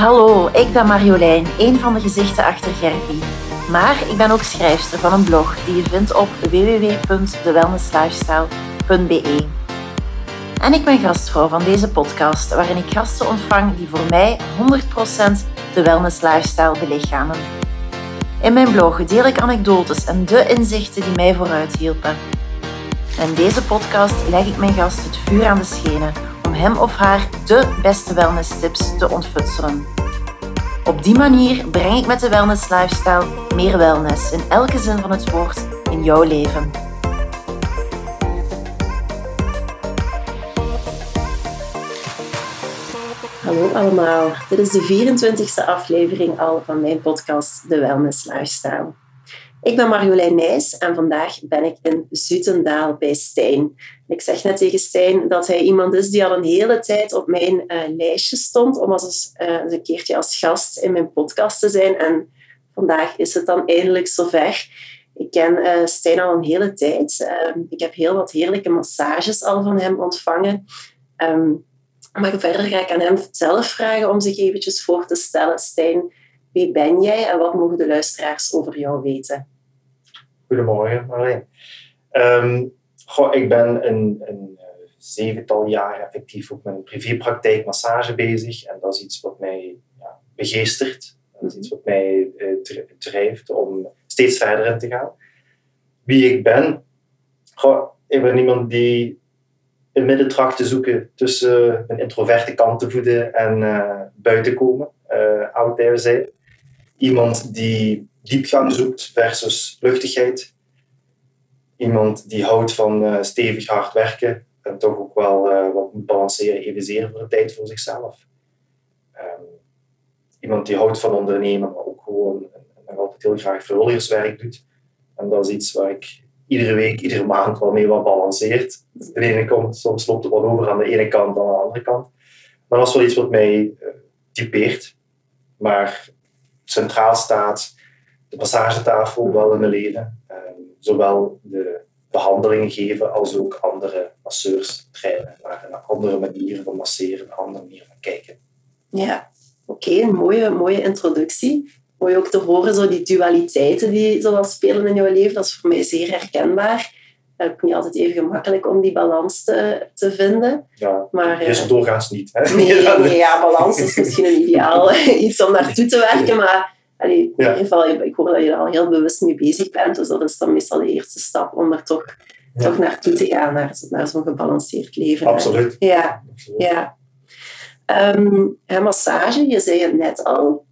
Hallo, ik ben Marjolein, een van de gezichten achter Gervie. Maar ik ben ook schrijfster van een blog die je vindt op www.thewellnesslifestyle.be. En ik ben gastvrouw van deze podcast, waarin ik gasten ontvang die voor mij 100% de wellness lifestyle belichamen. In mijn blog deel ik anekdotes en de inzichten die mij vooruit hielpen. In deze podcast leg ik mijn gast het vuur aan de schenen hem of haar de beste wellness tips te ontfutselen. Op die manier breng ik met de wellness lifestyle meer wellness in elke zin van het woord in jouw leven. Hallo allemaal, dit is de 24e aflevering al van mijn podcast De Wellness Lifestyle. Ik ben Marjolein Nijs en vandaag ben ik in Zutendaal bij Stijn. Ik zeg net tegen Stijn dat hij iemand is die al een hele tijd op mijn uh, lijstje stond om als, uh, een keertje als gast in mijn podcast te zijn. En vandaag is het dan eindelijk zover. Ik ken uh, Stijn al een hele tijd. Ehm, ik heb heel wat heerlijke massages al van hem ontvangen. Um, maar verder ga ik aan hem zelf vragen om zich eventjes voor te stellen. Stijn, wie ben jij en wat mogen de luisteraars over jou weten? Goedemorgen, Marleen. Um, ik ben een, een uh, zevental jaar effectief op mijn privépraktijk massage bezig. En dat is iets wat mij ja, begeestert. Dat is iets wat mij uh, drijft om steeds verder in te gaan. Wie ik ben? Ik ben iemand die een middentracht te zoeken tussen een introverte kant te voeden en uh, buiten komen, out there zijn. Iemand die diepgang zoekt versus luchtigheid. Iemand die houdt van uh, stevig hard werken en toch ook wel uh, wat moet balanceren, evenzeer voor de tijd voor zichzelf. Um, iemand die houdt van ondernemen, maar ook gewoon en altijd heel graag vrijwilligerswerk doet. En dat is iets waar ik iedere week, iedere maand wel mee wat balanceert. De ene kant, soms loopt er wat over aan de ene kant dan aan de andere kant. Maar dat is wel iets wat mij uh, typeert. Maar centraal staat de massagetafel wel in mijn leven. Um, zowel de behandelingen geven als ook andere masseurs trainen naar een andere manier van masseren, een andere manier van kijken. Ja, oké, okay, mooie, mooie introductie. Mooi ook te horen, zo die dualiteiten die zo spelen in jouw leven. Dat is voor mij zeer herkenbaar. Het is niet altijd even gemakkelijk om die balans te, te vinden. Ja, maar, is uh, doorgaans niet. Hè? Nee, nee, ja, balans is misschien een ideaal iets om naartoe te werken, maar Allee, in ieder geval, ik hoor dat je er al heel bewust mee bezig bent. Dus dat is dan meestal de eerste stap om er toch, ja. toch naartoe te gaan, naar, naar zo'n gebalanceerd leven. Absoluut. Ja, Absoluut. ja. Um, massage, je zei het net al,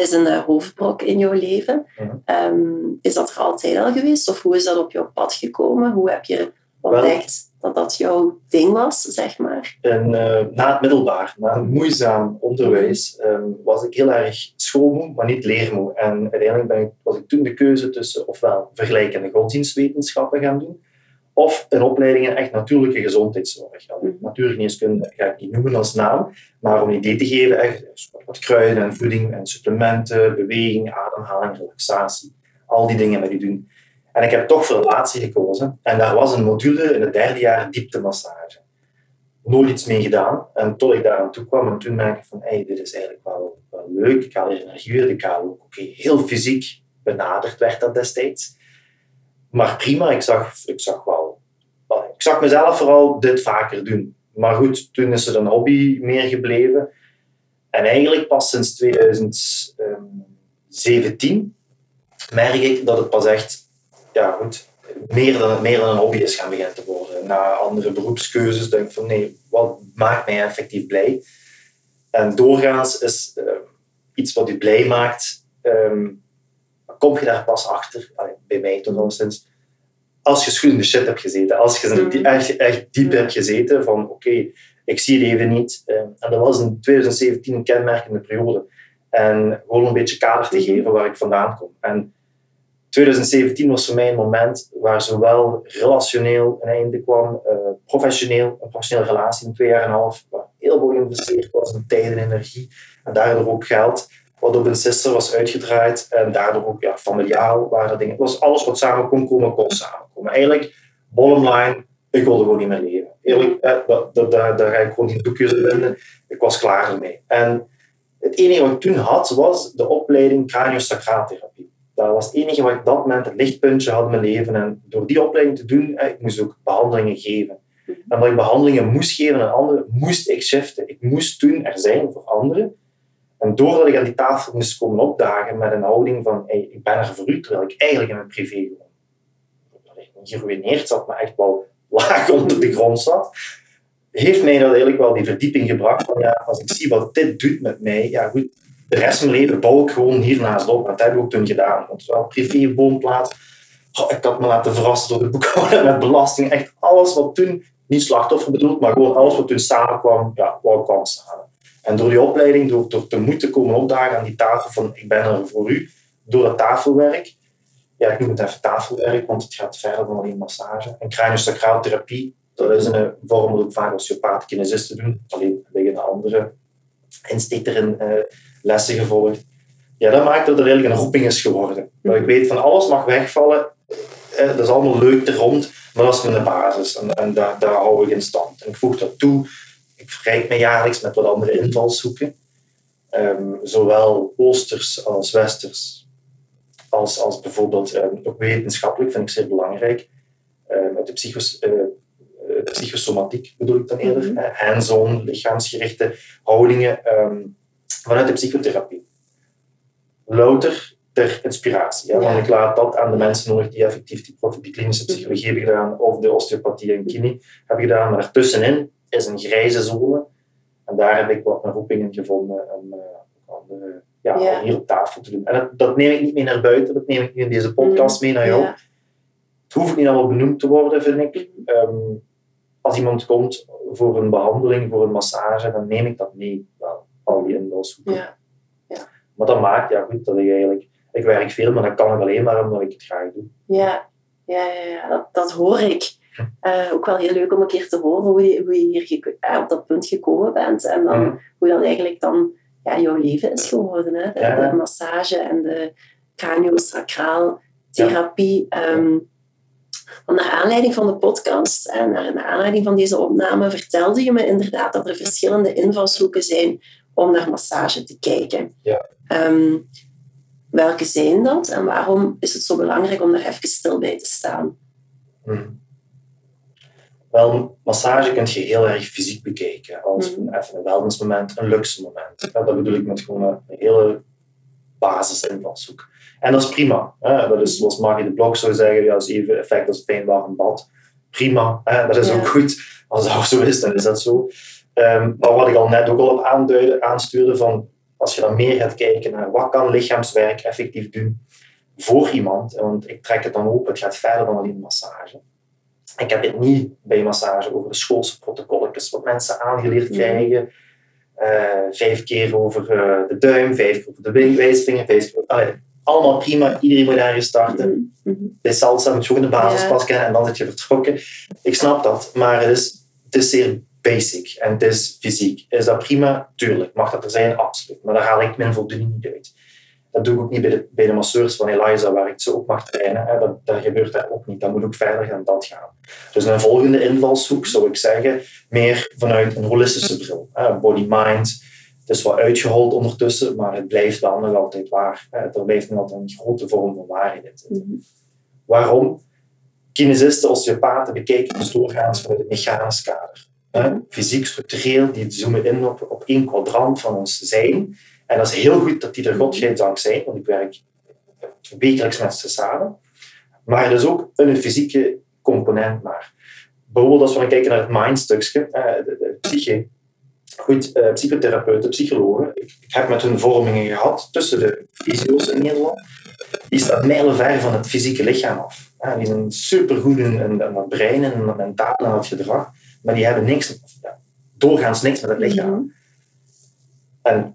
is een uh, hoofdbrok in jouw leven. Ja. Um, is dat er altijd al geweest? Of hoe is dat op jouw pad gekomen? Hoe heb je ontdekt dat dat jouw ding was, zeg maar? En, uh, na het middelbaar, na een moeizaam onderwijs, um, was ik heel erg schoolmoe, maar niet leermoe. En uiteindelijk ben ik, was ik toen de keuze tussen ofwel vergelijkende godsdienstwetenschappen gaan doen, of in echt natuurlijke gezondheidszorg. Ja, natuurgeneeskunde ga ik niet noemen als naam, maar om een idee te geven, echt, wat kruiden en voeding en supplementen, beweging, ademhaling, relaxatie, al die dingen met je doen. En ik heb toch voor relatie gekozen. En daar was een module in het derde jaar dieptemassage. Nooit iets mee gedaan. En tot ik daar aan toe kwam en toen merkte ik van, hey, dit is eigenlijk wel, wel leuk. Ik haal hier energie. Ik haal ook heel fysiek benaderd werd dat destijds. Maar prima, ik zag, ik zag wel... Ik zag mezelf vooral dit vaker doen. Maar goed, toen is er een hobby meer gebleven. En eigenlijk pas sinds 2017 merk ik dat het pas echt ja, goed, meer, dan, meer een hobby is gaan beginnen te worden. Na andere beroepskeuzes denk ik van nee, wat maakt mij effectief blij? En doorgaans is uh, iets wat je blij maakt, um, kom je daar pas achter, bij mij toch alleszins, als je schoen in de shit hebt gezeten. Als je mm. echt, echt diep hebt gezeten van oké, okay, ik zie het even niet. Uh, en dat was in 2017 een kenmerkende periode. En gewoon een beetje kader te geven waar ik vandaan kom. En 2017 was voor mij een moment waar zowel relationeel een einde kwam, uh, professioneel, een professionele relatie in twee jaar en een half, waar heel veel geïnvesteerd was in tijd en energie en daardoor ook geld, wat op een sister was uitgedraaid en daardoor ook ja, familiaal waren dingen. Het was alles wat samen kon komen, kon samenkomen. Eigenlijk, bottom line, ik wilde gewoon niet meer leven. Eerlijk, eh, daar, daar, ga ik gewoon geen doekjes in vinden. Ik was klaar ermee. En Het enige wat ik toen had, was de opleiding craniosacraaltherapie. Dat was het enige wat ik op dat moment het lichtpuntje had in mijn leven. En door die opleiding te doen, ik moest ook behandelingen geven. En omdat ik behandelingen moest geven aan anderen, moest ik shiften. Ik moest toen er zijn voor anderen. En doordat ik aan die tafel moest komen opdagen met een houding van hey, ik ben er voor u, terwijl ik eigenlijk in mijn privé gewoon geruineerd zat, maar echt wel laag onder de grond zat, heeft mij dat eigenlijk wel die verdieping gebracht. Van, ja, als ik zie wat dit doet met mij, ja goed, de rest van mijn leven bouw ik gewoon hiernaast op. Dat heb ik ook toen gedaan. Want wel privé woonplaats. Ik had me laten verrassen door de boekhouder met belasting. Echt alles wat toen, niet slachtoffer bedoeld, maar gewoon alles wat toen samenkwam, ja, wat kwam samen. En door die opleiding, door, door te moeten komen opdagen aan die tafel van ik ben er voor u, door dat tafelwerk, ja, ik noem het even tafelwerk, want het gaat verder dan alleen massage. En craniosacraaltherapie, dat is een vorm dat ook vaak osteopaten kinesisten doen, alleen liggen andere insteek erin uh, lessen gevolgd. Ja, dat maakt dat er eigenlijk een roeping is geworden. Dat ik weet van alles mag wegvallen, eh, dat is allemaal leuk er rond, maar dat is de basis. En, en daar, daar hou ik in stand. En ik voeg dat toe. Verrijk me jaarlijks met wat andere invalshoeken. Um, zowel oosters als westers als, als bijvoorbeeld, um, ook wetenschappelijk, vind ik zeer belangrijk, um, de psychos, uh, psychosomatiek bedoel ik dan eerder, mm -hmm. hands-on, lichaamsgerichte houdingen vanuit de psychotherapie. Louter ter inspiratie. Want ik laat dat aan de mensen nodig die effectief die, die klinische psychologie hebben gedaan, of de osteopathie en kine hebben gedaan. Maar ertussenin is een grijze zone. En daar heb ik wat mijn roepingen gevonden om andere ja, ja. hier op tafel te doen. En dat, dat, neem ik niet mee naar buiten, dat neem ik nu in deze podcast mee naar jou. Ja. Het hoeft niet allemaal benoemd te worden, vind ik. Um, als iemand komt voor een behandeling, voor een massage, dan neem ik dat mee, wel, al die invalshoeken. Ja. Ja. Maar dat maakt, ja goed, dat ik eigenlijk... Ik werk veel, maar dat kan ik alleen maar omdat ik het graag doe. Ja, ja, ja, ja. Dat, dat hoor ik. Uh, ook wel heel leuk om een keer te horen hoe je, hoe je hier uh, op dat punt gekomen bent. En dan, mm. hoe dat eigenlijk dan ja, jouw leven is geworden. Hè? De, ja. de massage en de craniosacraal therapie. Um, naar aanleiding van de podcast en naar, aanleiding van deze opname vertelde je me inderdaad dat er verschillende invalshoeken zijn om naar massage te kijken. Ja. Um, welke zijn dat en waarom is het zo belangrijk om daar even stil bij te staan? Hmm. Wel, massage kun je heel erg fysiek bekijken. Als mm. even een wellnessmoment, een luxe moment. Ja, dat bedoel ik met gewoon een hele basisinvalshoek. En dat is prima. Hè. Dat is zoals Magie de Blok zou zeggen, ja, is even effect als een warm bad. Prima, hè. dat is ja. ook goed. Als dat zo is, dan is dat zo. Um, maar wat ik al net ook al op aanduiden, aanstuurde, van als je dan meer gaat kijken naar wat kan lichaamswerk effectief doen voor iemand, want ik trek het dan op, het gaat verder dan alleen massage ik heb het niet bij massage over de schoolse protocolletjes, wat mensen aangeleerd krijgen. Uh, vijf keer over uh, de duim, vijf keer over de wijsvinger, vijf keer allee, allemaal prima, iedereen moet daar starten. Mm -hmm. Bij salsa moet je gewoon de basis pas kennen en dan zit je vertrokken. Ik snap dat, maar het is, het is zeer basic en het is fysiek. Is dat prima? Tuurlijk. Mag dat er zijn? Absoluut. Maar daar haal ik mijn voldoening niet uit. Dat doe ik ook niet bij de, bij de masseurs van Eliza, waar ik ze ook mag trainen. Hè. Dat, dat gebeurt daar ook niet. Dat moet ook verder dan dat gaan. Dus een volgende invalshoek zou ik zeggen, meer vanuit een holistische bril. Body-mind. Het is wat uitgehold ondertussen, maar het blijft wel nog altijd waar. Er blijft nog altijd een grote vorm van waarheid in zitten. Mm -hmm. Waarom? Kinesisten, osteopaten bekijken dus doorgaans vanuit het mechanisch kader. Fysiek, structureel, die zoomen in op, op één kwadrant van ons zijn en dat is heel goed dat die er godschijndank zijn, want ik werk wekelijks met ze samen. Maar er is ook een fysieke component maar. Bijvoorbeeld als we gaan kijken naar het mindstukje, de, de, de psyche. Goed, uh, psychotherapeuten, psychologen. Ik, ik, heb met hun vormingen gehad tussen de fysio's in Nederland. Die staan mijlenver van het fysieke lichaam af. Die zijn supergoed in, in, het brein en het mentaal en het gedrag. Maar die hebben niks, doorgaans niks met het lichaam. Mhm.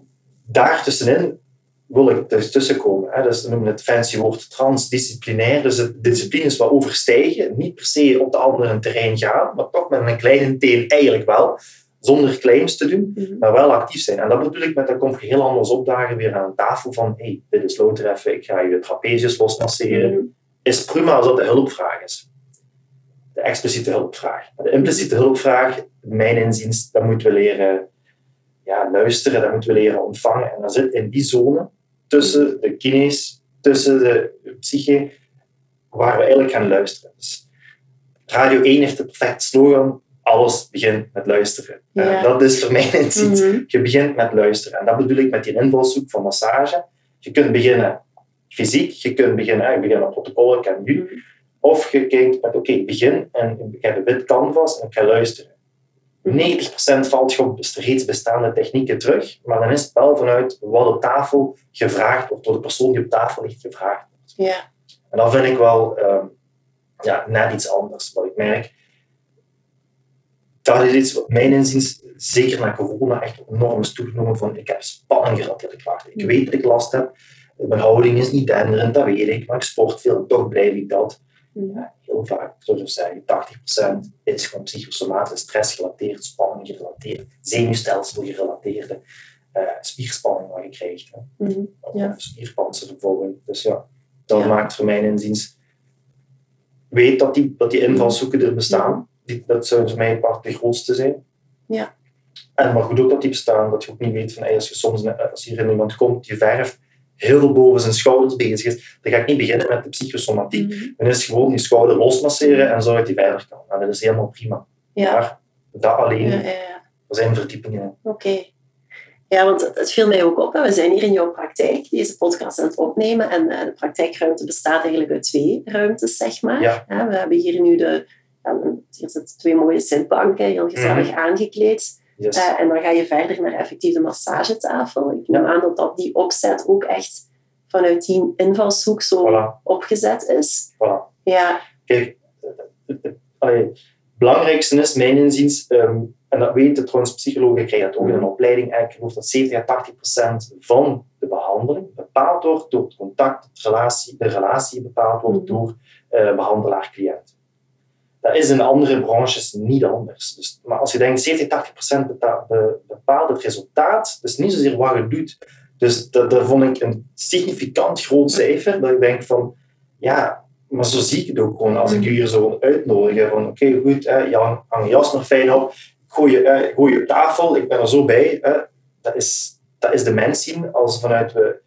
En daartussenin wil ik dus tussenkomen. Hè. Dus we noemen het fancy woord transdisciplinair. Dus de discipline is wat overstijgen. Niet per se op de andere terrein gaan, maar toch met een kleine teen eigenlijk wel. Zonder claims te doen, mhm. maar wel actief zijn. En dat bedoel ik met, dan kom je heel anders opdagen weer aan tafel van hey, dit is louter even, ik ga je trapezius losmasseren. Mm Is prima als dat de hulpvraag is. De expliciete hulpvraag. De impliciete hulpvraag, mijn inziens, dat moeten we leren ja, luisteren, dat moeten we leren ontvangen. En dat zit in die zone tussen de kines, tussen de psyche, waar we eigenlijk gaan luisteren. Dus Radio 1 heeft de perfecte slogan, alles begint met luisteren. Ja. dat is voor mij inziens. Mhm. Je begint met luisteren. En dat bedoel ik met die invalshoek van massage. Je kunt beginnen fysiek, je kunt beginnen, hè, ik begin met protocollen, ik ken nu. Mhm. Of je kijkt met, oké, ik begin en ik heb een wit canvas en ik ga luisteren. 90% valt je op reeds bestaande technieken terug, maar dan is het wel vanuit wat op tafel gevraagd wordt, door de persoon die op tafel ligt gevraagd wordt. Ja. En dat vind ik wel ehm, ja, net iets anders. Wat ik merk, dat is iets wat mijn inziens, zeker na corona, echt enorm is toegenomen van ik heb spanning gerelateerde klachten. Ik weet dat ik last heb, mijn houding is niet denderend, dat weet ik, maar ik sport veel toch blijf ik dat. Mhm. Ja, heel vaak, zoals ik zei, 80% is gewoon psychosomatische stress gerelateerd, spanning gerelateerd, zenuwstelsel gerelateerde eh, spierspanning wat je krijgt. Hè. Ja. spierpanzervervorming. Dus ja, dat Ja. maakt voor mijn inziens... Weet dat die, dat die invalshoeken er bestaan. Die, dat zou voor mij part de grootste zijn. Ja. En maar goed ook dat die bestaan, dat je ook niet weet van hey, als je soms als hier in iemand komt die verf heel veel boven zijn schouders bezig is, dan ga ik niet beginnen met de psychosomatiek. Mhm. Dan is gewoon die schouder losmasseren en zorg dat hij verder kan. Nou, dat is helemaal prima. Ja. Maar dat alleen, Ja, ja, ja. er zijn verdiepingen in. Oké. Ja, want het, viel mij ook op. hè. We zijn hier in jouw praktijk deze podcast aan het opnemen. En eh, de praktijkruimte bestaat eigenlijk uit twee ruimtes, zeg maar. Ja. We hebben hier nu de... hier zitten twee mooie zitbanken, heel gezellig aangekleed. Yes. Eh, en dan ga je verder naar effectief de massagetafel. Ik neem aan dat, dat die opzet ook echt vanuit die invalshoek zo Voilà, opgezet is. voilà. Ja. Kijk, het, belangrijkste is, mijn inziens, ehm, en dat weten trouwens psychologen, krijgen dat ook in een opleiding, en ik geloof dat 70 à 80 procent van de behandeling bepaald wordt door het contact, de relatie, de relatie bepaald wordt Mhm. door eh, behandelaar-cliënt. Dat is in andere branches niet anders. Dus, maar als je denkt 70, 80 procent beta- be- bepaalt het resultaat, dus niet zozeer wat je doet. Dus dat, dat vond ik een significant groot cijfer, dat ik denk van, ja, maar zo zie ik het ook gewoon als ik je hier zo uitnodigen. Van oké, goed, hè, Jan, hang je jas nog fijn op. Gooi je, eh, gooi je op tafel, ik ben er zo bij. Hè. Dat, is, dat is de mens zien als vanuit we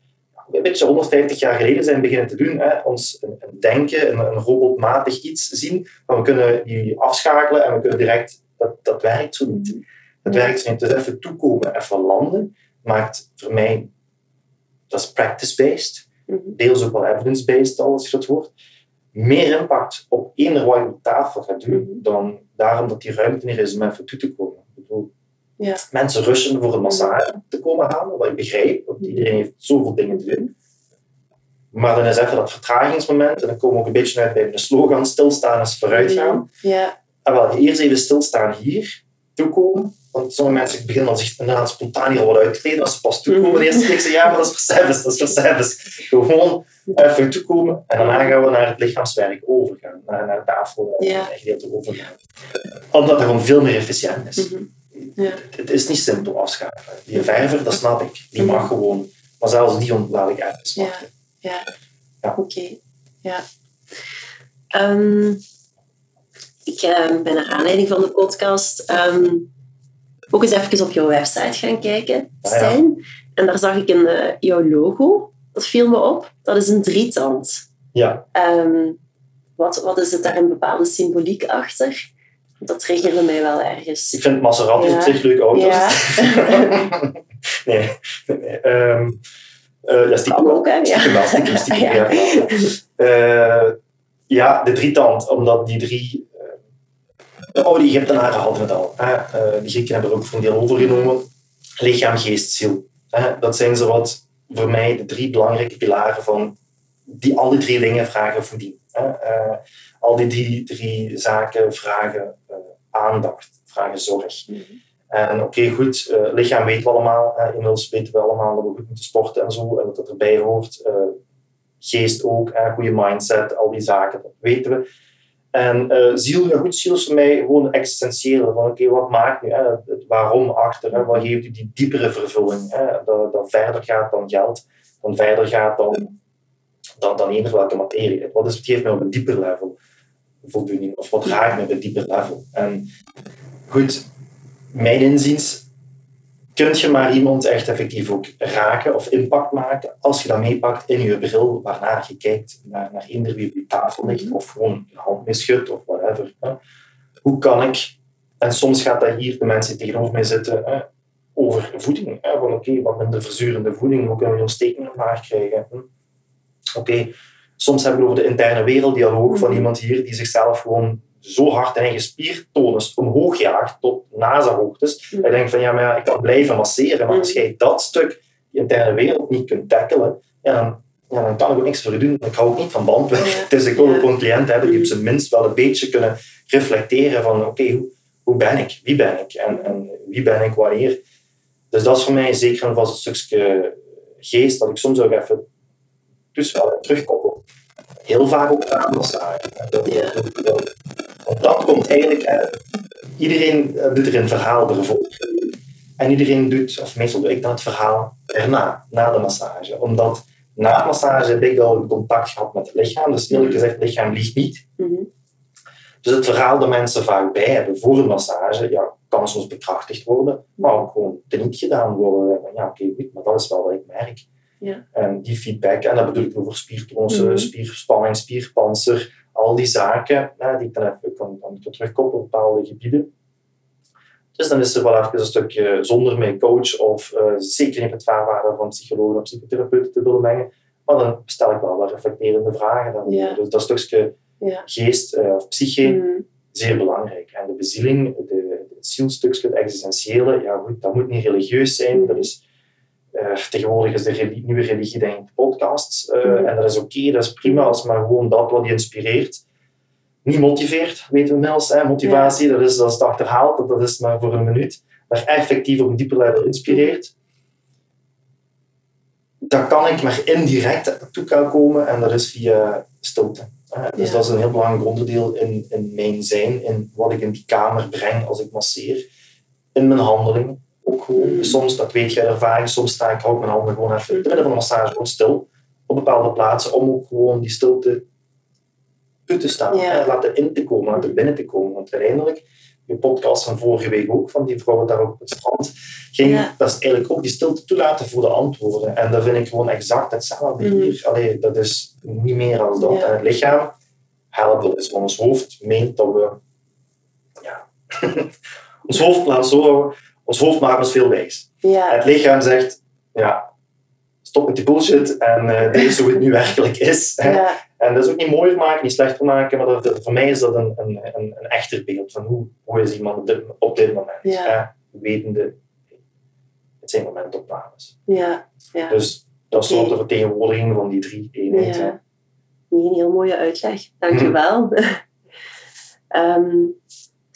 een beetje 150 jaar geleden zijn beginnen te doen. Hè, ons een, een denken, een, een robotmatig iets zien. Van we kunnen die afschakelen en we kunnen direct, dat, dat werkt zo niet. Dat werkt zo niet. Dus even toekomen, even landen, maakt voor mij, dat is practice-based Mhm. deels ook wel evidence-based als je dat hoort, meer impact op eender wat je op tafel gaat doen, Mhm. dan daarom dat die ruimte er is om even toe te komen. Ja. Mensen rushen voor een massage te komen halen, wat ik begrijp, want iedereen heeft zoveel dingen te doen. Maar dan is even dat vertragingsmoment, en dan komen we ook een beetje uit bij de slogan, stilstaan is vooruitgaan. Ja. En wel, eerst even stilstaan hier, toekomen. Want sommige mensen beginnen dan zich inderdaad spontaan hier wat uit te kleden als ze pas toekomen. De eerste keer ja, maar dat is voor service, dat is voor service. Gewoon even toekomen en daarna gaan we naar het lichaamswerk overgaan. Naar, naar tafel en Ja. het gedeelte overgaan. Omdat het gewoon veel meer efficiënt is. Mhm. Ja. Het is niet simpel afschakelen. Die verver, dat snap ik. Die mag gewoon. Maar zelfs die ontlaat ik even Ja. smaken. Ja. Ja. Oké. Ja. Ehm, ik eh, ben naar aanleiding van de podcast ehm, ook eens even op jouw website gaan kijken, Ah, ja. Stijn. En daar zag ik een, eh, jouw logo. Dat viel me op. Dat is een drietand. Ja, Ehm, wat, wat is het daar een bepaalde symboliek achter? Dat triggerde mij wel ergens. ik vind Maserati Ja. op zich leuke auto's. Ja. nee, nee. ehm, eh, ja, stiekem ook, hè? Stiekem wel, stiekem, stiekem, Ja. ja. Eh, ja, de drietand, omdat die drie... eh, de oude Egyptenaren hadden het al. Hè. Eh, de Grieken hebben er ook voor een deel overgenomen. Lichaam, geest, ziel. Hè. Dat zijn zo wat voor mij de drie belangrijke pilaren van die alle drie dingen vragen. Hè. Al die drie, drie zaken vragen eh, aandacht, vragen zorg. En oké, goed, eh, lichaam weten we allemaal. Eh, inmiddels weten we allemaal dat we goed moeten sporten en zo, en dat dat erbij hoort. Eh, geest ook, eh, goede mindset, al die zaken, dat weten we. En ziel, ja goed, ziel is voor mij gewoon het existentiële. Van oké, wat maakt nu, hè, het waarom achter, hè, wat geeft u die diepere vervulling, hè, dat, dat verder gaat dan geld, dan verder gaat dan, dan, dan eender welke materie. Wat, is, wat geeft mij op een dieper level voldoening, of wat raakt mij op een dieper level. En goed, mijn inziens kun je maar iemand echt effectief ook raken of impact maken als je dat meepakt in je bril, waarna je kijkt naar, naar eender wie op je tafel ligt of gewoon een hand mee of whatever. Hè. Hoe kan ik, en soms gaat dat hier de mensen tegenover mij zitten, hè, over voeding. Hè, van oké, wat minder verzurende voeding, hoe kunnen we ontstekingen omlaag krijgen? Hm. Oké, soms hebben we over de interne werelddialoog van iemand hier die zichzelf gewoon zo hard in eigen spiertonus omhoog jaagt tot NASA-hoogtes. Mm. Ik denk van ja, maar ja, ik kan blijven masseren, maar als jij dat stuk, die interne wereld, niet kunt tackelen, ja, dan, ja, dan kan ik ook niks voor je doen. Ik hou ook niet van bandwerk. Dus ik wil ook een cliënt hebben die op zijn minst wel een beetje kunnen reflecteren van oké, hoe, hoe ben ik? Wie ben ik? En, en wie ben ik wanneer? Dus dat is voor mij zeker en vast een stukje geest dat ik soms ook even dus wel terugkoppel. Heel vaak ook aan massage. Ja. Want dat komt eigenlijk, eh, iedereen doet er een verhaal ervoor. En iedereen doet, of meestal doe ik dan het verhaal erna, na de massage. Omdat na de massage heb ik al contact gehad met het lichaam. Dus eerlijk gezegd, het lichaam liegt niet. Mhm. Dus het verhaal dat mensen vaak bij hebben voor een massage, ja, kan soms bekrachtigd worden, maar ook gewoon teniet gedaan worden. Ja, oké, okay, maar dat is wel wat ik merk. Ja. En die feedback, en dat bedoel ik over spiertonsen, mm spierspanning, spierpanzer, al die zaken, die ik dan even kan, kan terugkoppelen op bepaalde gebieden. Dus dan is er wel even een stukje zonder mijn coach of uh, zeker niet het vaarwaarde van psychologen of psychotherapeuten te willen mengen. Maar dan stel ik wel wat reflecterende vragen. Dan, Dus dat stukje ja. geest uh, of psyche, mm. zeer belangrijk. En de bezieling, de, het zielstukje, het existentiële, ja goed, dat moet niet religieus zijn. Mm. Dat is uh, tegenwoordig is de nieuwe religie denk ik podcasts. Uh, En dat is oké, dat is prima, als maar gewoon dat wat je inspireert. Niet motiveert, weten we inmiddels. Hè? Motivatie, dat, is, dat is achterhaald, dat is maar voor een minuut. Maar effectief op een dieper level inspireert. Dan kan ik maar indirect toe kan komen en dat is via stilte. Dus dat is een heel belangrijk onderdeel in, in mijn zijn, in wat ik in die kamer breng als ik masseer. In mijn handelingen ook gewoon, soms, dat weet je ervaring, soms sta ik ook mijn handen gewoon even in het midden van de massage gewoon stil op bepaalde plaatsen om ook gewoon die stilte toe te staan. Ja. laten in te komen, laten binnen te komen. Want uiteindelijk, je podcast van vorige week ook, van die vrouw daar op het strand, ging, dat is eigenlijk ook die stilte toelaten voor de antwoorden. En dat vind ik gewoon exact hetzelfde mm. hier. Allee, dat is niet meer dan dat. En het lichaam helpt, dus ons hoofd meent dat we ja, ons hoofd laat zo ons hoofd maakt ons veel wijs. Ja. Het lichaam zegt, ja, stop met die bullshit en uh, dit is hoe het nu werkelijk is. Ja. En dat is ook niet mooier maken, niet slechter maken, maar dat, voor mij is dat een, een, een, een echter beeld van hoe, hoe is iemand op dit, op dit moment. Ja. wetende, het zijn momentopnames. Ja. Ja. Dus dat is okay. de vertegenwoordiging van die drie eenheden. Ja. Een heel mooie uitleg, dankjewel. Hm. um,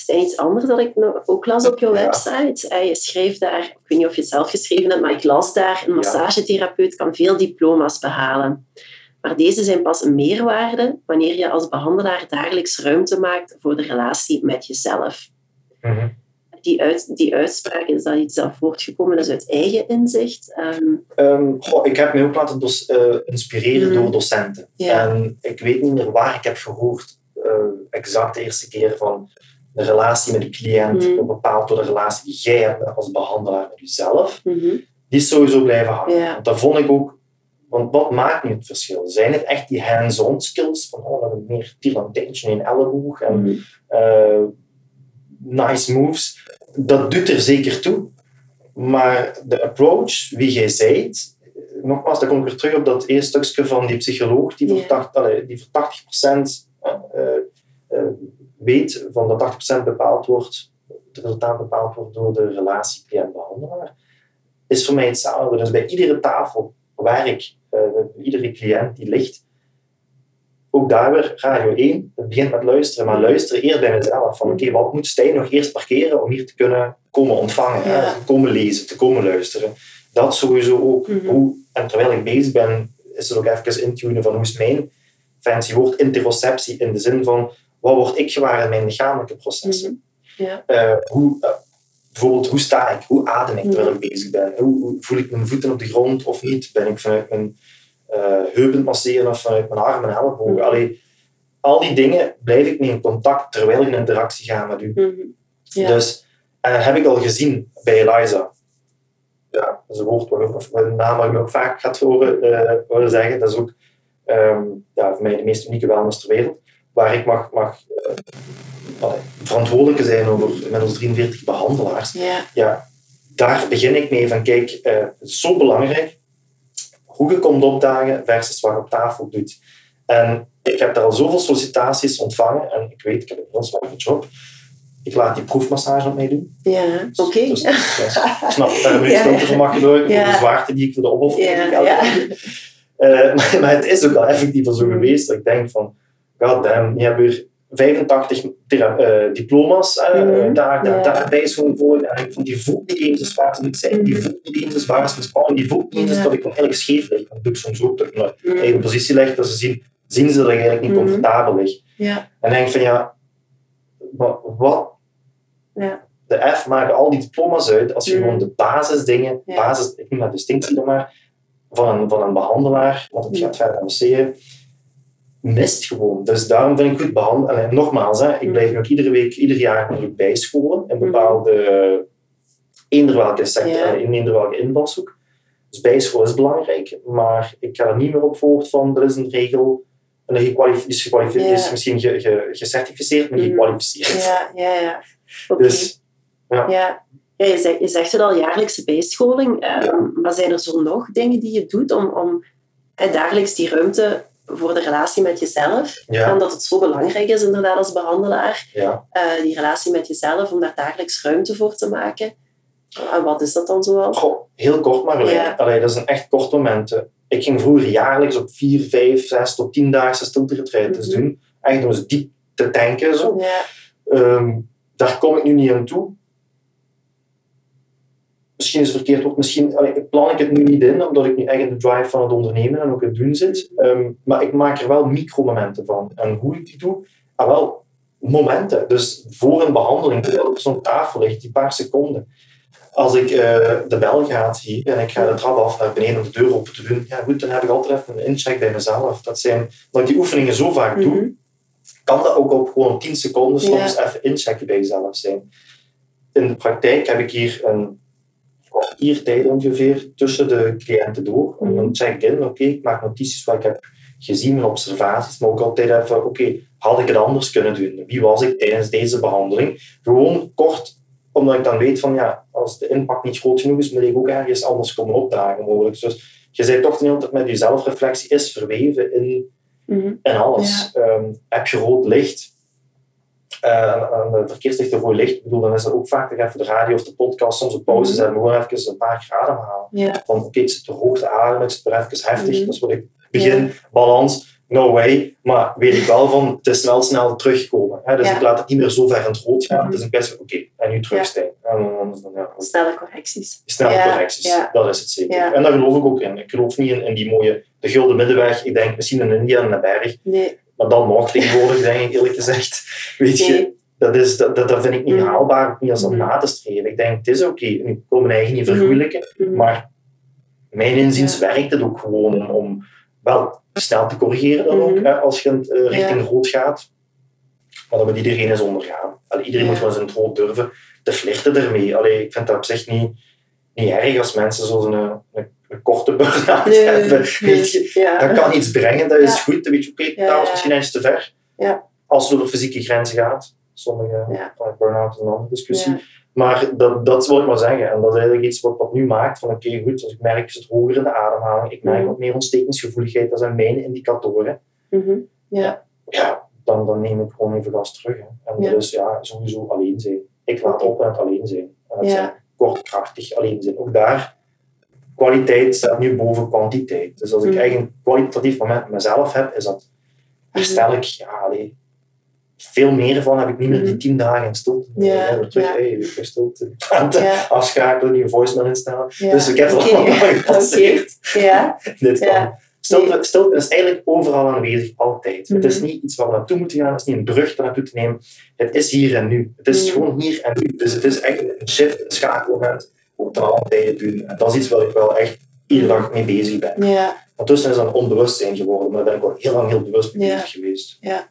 is iets anders dat ik ook las op jouw website. Eh, je schreef daar, ik weet niet of je het zelf geschreven hebt, maar ik las daar, een massagetherapeut kan veel diploma's behalen. Maar deze zijn pas een meerwaarde wanneer je als behandelaar dagelijks ruimte maakt voor de relatie met jezelf. Mhm. die, uit, die uitspraak, is dat iets dat voortgekomen is uit eigen inzicht? Um, ik heb me ook laten uh, inspireren mhm. door docenten. En ik weet niet meer waar ik heb gehoord, uh, exact de eerste keer van de relatie met de cliënt mm. bepaald door de relatie die jij hebt als behandelaar met jezelf, mm -hmm. die is sowieso blijven hangen. Want dat vond ik ook, want wat maakt nu het verschil? Zijn het echt die hands-on skills van oh, we meer tilt tension in elleboog en mm uh, nice moves? Dat doet er zeker toe. Maar de approach, wie jij zijt, nogmaals, dan kom ik weer terug op dat eerste stukje van die psycholoog die voor, 80, die voor 80% uh, uh, weet van dat 80% bepaald wordt, het resultaat bepaald wordt door de relatie cliënt-behandelaar, is voor mij hetzelfde. Dus bij iedere tafel waar ik, uh, iedere cliënt die ligt, ook daar weer radio 1, het begint met luisteren, maar luisteren eerst bij mezelf. Van oké, wat moet Stijn nog eerst parkeren om hier te kunnen komen ontvangen, hè, te komen lezen, te komen luisteren. Dat sowieso ook. Mhm. hoe, en terwijl ik bezig ben, is er ook even intunen van hoe is mijn fancy woord interoceptie in de zin van wat word ik gewaar in mijn lichamelijke processen? Mhm. ja. Uh, hoe, uh, bijvoorbeeld, hoe sta ik? Hoe adem ik terwijl ik bezig ben? Hoe, hoe, voel ik mijn voeten op de grond of niet? Ben ik vanuit mijn uh, heupen masseren of vanuit mijn armen en ellebogen? Mm Allee, al die dingen blijf ik mee in contact terwijl ik in interactie ga met u. Mm ja. Dus heb ik al gezien bij Eliza. ja, dat is een woord of een naam waar je ook vaak gaat horen, uh, horen zeggen. Dat is ook um, ja, voor mij de meest unieke wellness ter wereld. Waar ik mag, mag uh, verantwoordelijke zijn over inmiddels 43 behandelaars. Ja. ja. daar begin ik mee van, kijk, uh, het is zo belangrijk hoe je komt opdagen versus wat je op tafel doet. En ik heb daar al zoveel sollicitaties ontvangen en ik weet, ik heb een heel zware job ik laat die proefmassage op mij doen. Ja, oké. Okay. Dus, dus, ik snap daar een ja. stilte van mag door, ja. de zwaarte die ik voor de opoffering ja. Uh, maar, maar, het is ook wel effectief zo geweest dat ik denk van, god damn, je hebt weer 85 uh, diploma's uh, mm. daar, daar, daarbij schoon voor. En ik vond die voet niet eens zwaar als ik zei. Die voet niet eens zwaar als mijn spanning. Die voet niet eens dat ik eigenlijk scheef lig. Dat doe ik soms ook, dat ik mijn mm. eigen positie leg, dat ze zien, zien ze dat ik eigenlijk niet comfortabel lig. Ja. En denk van ja, wat. De F maken al die diploma's uit als je gewoon de basisdingen, basis, ik noem dat distinctie dan maar, van een, van een behandelaar, want het gaat verder avanceren, mist gewoon. Dus daarom vind ik goed behandelen. En nogmaals, hè, ik blijf nog iedere week, ieder jaar bijscholen in bepaalde, eender welke sector, in eender welke invalshoek. Dus bijscholen is belangrijk, maar ik ga er niet meer op voort van, er is een regel, en is, gekwalificeerd, is misschien ge, ge, gecertificeerd, maar niet gekwalificeerd. Ja, ja, ja. Dus, ja. ja. Ja, je, zegt, je zegt het al, jaarlijkse bijscholing. Um, maar zijn er zo nog dingen die je doet om, om eh, dagelijks die ruimte voor de relatie met jezelf, ja. omdat het zo belangrijk is inderdaad als behandelaar, ja. uh, die relatie met jezelf, om daar dagelijks ruimte voor te maken. En wat is dat dan zoal? Goh, heel kort maar. Ja. Allee, dat is een echt kort moment. Ik ging vroeger jaarlijks op vier, vijf, zes tot tien dagen stilte retreats mm -hmm. doen. Echt om eens diep te tanken. Zo. Ja. Um, daar kom ik nu niet aan toe. Misschien is het verkeerd woord, misschien allee, plan ik het nu niet in, omdat ik nu echt in de drive van het ondernemen en ook het doen zit. Um, maar ik maak er wel micromomenten van. En hoe ik die doe? Ah, wel, momenten. Dus voor een behandeling, terwijl op zo'n tafel ligt, die paar seconden. Als ik uh, de bel gaat hier en ik ga de trap af naar beneden om de deur open te doen, ja goed, dan heb ik altijd even een incheck bij mezelf. Dat zijn, dat ik die oefeningen zo vaak doe, mm -hmm kan dat ook op gewoon 10 seconden soms even inchecken bij jezelf zijn. In de praktijk heb ik hier een kwartier tijd ongeveer tussen de cliënten door. Mm. Dan check ik in, oké, okay, ik maak notities wat ik heb gezien, mijn observaties, maar ook altijd even, oké, okay, had ik het anders kunnen doen? Wie was ik tijdens deze behandeling? Gewoon kort, omdat ik dan weet van, ja, als de impact niet groot genoeg is, moet ik ook ergens anders komen opdagen mogelijk. Dus je zei toch hele tijd met je zelfreflectie is verweven in. En alles. Ja. Um, heb je rood licht, uh, en de verkeerslichten voor licht, bedoel, dan is er ook vaak even de radio of de podcast soms op pauze zetten, gewoon even een paar keer ademhalen. Ja. Van oké, okay, het zit te hoog te ademen, het zit er even heftig, Mhm. dat is wat ik begin, balans, no way, maar weet ik wel van, het is wel snel terugkomen. Hè? Dus Ja. ik laat het niet meer zo ver in het rood gaan, Mhm. het is een kwestie oké, en nu dan, ja, Snelle correcties. Snelle Ja, correcties, dat is het zeker. En daar geloof ik ook in. Ik geloof niet in, in die mooie, de gulden middenweg. Ik denk misschien in India en een berg, Nee. Maar dan nog tegenwoordig, denk ik eerlijk gezegd. Weet je, dat, is, dat, dat, dat vind ik niet Mm. haalbaar, niet als dat Mm. na te streven. Ik denk, het is oké, en ik wil mijn eigen niet Mhm. vergoeilijken, maar mijn inziens werkt het ook gewoon om, om wel snel te corrigeren dan ook, hè, als je uh, richting Ja. rood gaat. Maar dat moet iedereen eens ondergaan. Allee, iedereen Ja. moet in het rood durven te flirten ermee. Allee, ik vind dat op zich niet, niet erg als mensen zo'n een, een, een korte burn-out Nee, hebben. nee. Weet je, Ja. dat kan iets brengen, dat is Ja. goed. Weet je, misschien iets te ver. Ja. Als het over fysieke grenzen gaat. Sommige Ja. burn-out is een andere discussie. Maar dat, dat wil ik maar zeggen. En dat is eigenlijk iets wat, wat nu maakt van oké, goed, als ik merk is het hoger in de ademhaling, ik merk Mhm. wat meer ontstekingsgevoeligheid, dat zijn mijn indicatoren. Mhm. Ja. Ja, dan, dan neem ik gewoon even gas terug. Hè. En Ja. is ja, sowieso alleen zijn. Ik laat op en het alleen zijn. En dat Ja. zijn kortkrachtig alleen zijn. Ook daar, kwaliteit staat nu boven kwantiteit. Dus als ik Mhm. echt een kwalitatief moment met mezelf heb, is dat herstel ik, ja, allee, veel meer van heb ik niet meer die Mhm. tien dagen in stilte. Ja, weer terug, ja. hey, weer stilte. Ja. afschakelen, nieuwe voicemail instellen. Ja. Dus ik heb het allemaal gepasseerd. Ja. Dit kan. Stilte, stilte is eigenlijk overal aanwezig, altijd. Het is Mhm. niet iets waar we naartoe moeten gaan, het is niet een brug daar naartoe te nemen. Het is hier en nu. Het is gewoon hier en nu. Dus het is echt een shift, een schakelmoment, ook ten alle tijden doen. En dat is iets waar ik wel echt iedere dag mee bezig ben. Ja. Ondertussen is dat een onbewustzijn geworden, maar daar ben ik al heel lang heel bewust mee Ja. bezig geweest. Ja,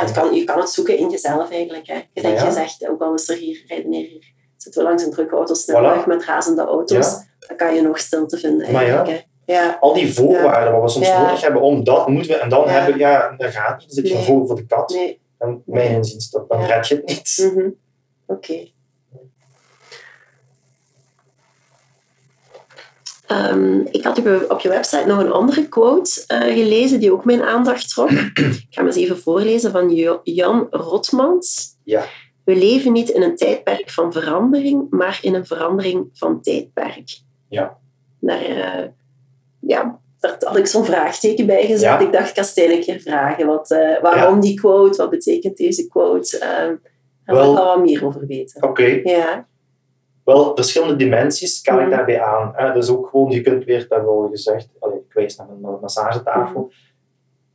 het kan, je kan het zoeken in jezelf eigenlijk. Hè. Je, denkt, Ja. je zegt, ook al is er hier, redeneer hier zitten we langs een drukke autosnelweg Voilà. met razende auto's, dan kan je nog stilte vinden Maar ja. eigenlijk. hè. Ja. Al die voorwaarden wat we soms Ja. nodig hebben om dat moeten we en dan Ja. hebben, ja, dat gaat niet. Dan zit je Nee. een vogel voor de kat. Nee. En mijn inziens, dat, dan Ja. red je het niet. Mhm. Oké. Ehm, ik had op je, website nog een andere quote eh, gelezen die ook mijn aandacht trok. ik ga hem eens even voorlezen van Jo- Jan Rotmans. Ja. We leven niet in een tijdperk van verandering, maar in een verandering van tijdperk. Ja. Daar, eh, ja, daar had ik zo'n vraagteken bij gezet. Ja. Ik dacht, ik ga Stijn een keer vragen. Wat, eh, waarom die quote? Wat betekent deze quote? Ehm daar wil ik Wel- wat meer over weten. Oké. Ja. Wel, verschillende dimensies kan ik daarbij aan. Hè. Dus ook gewoon, je kunt weer, dat hebben we al gezegd, allee, ik wijs naar mijn massagetafel.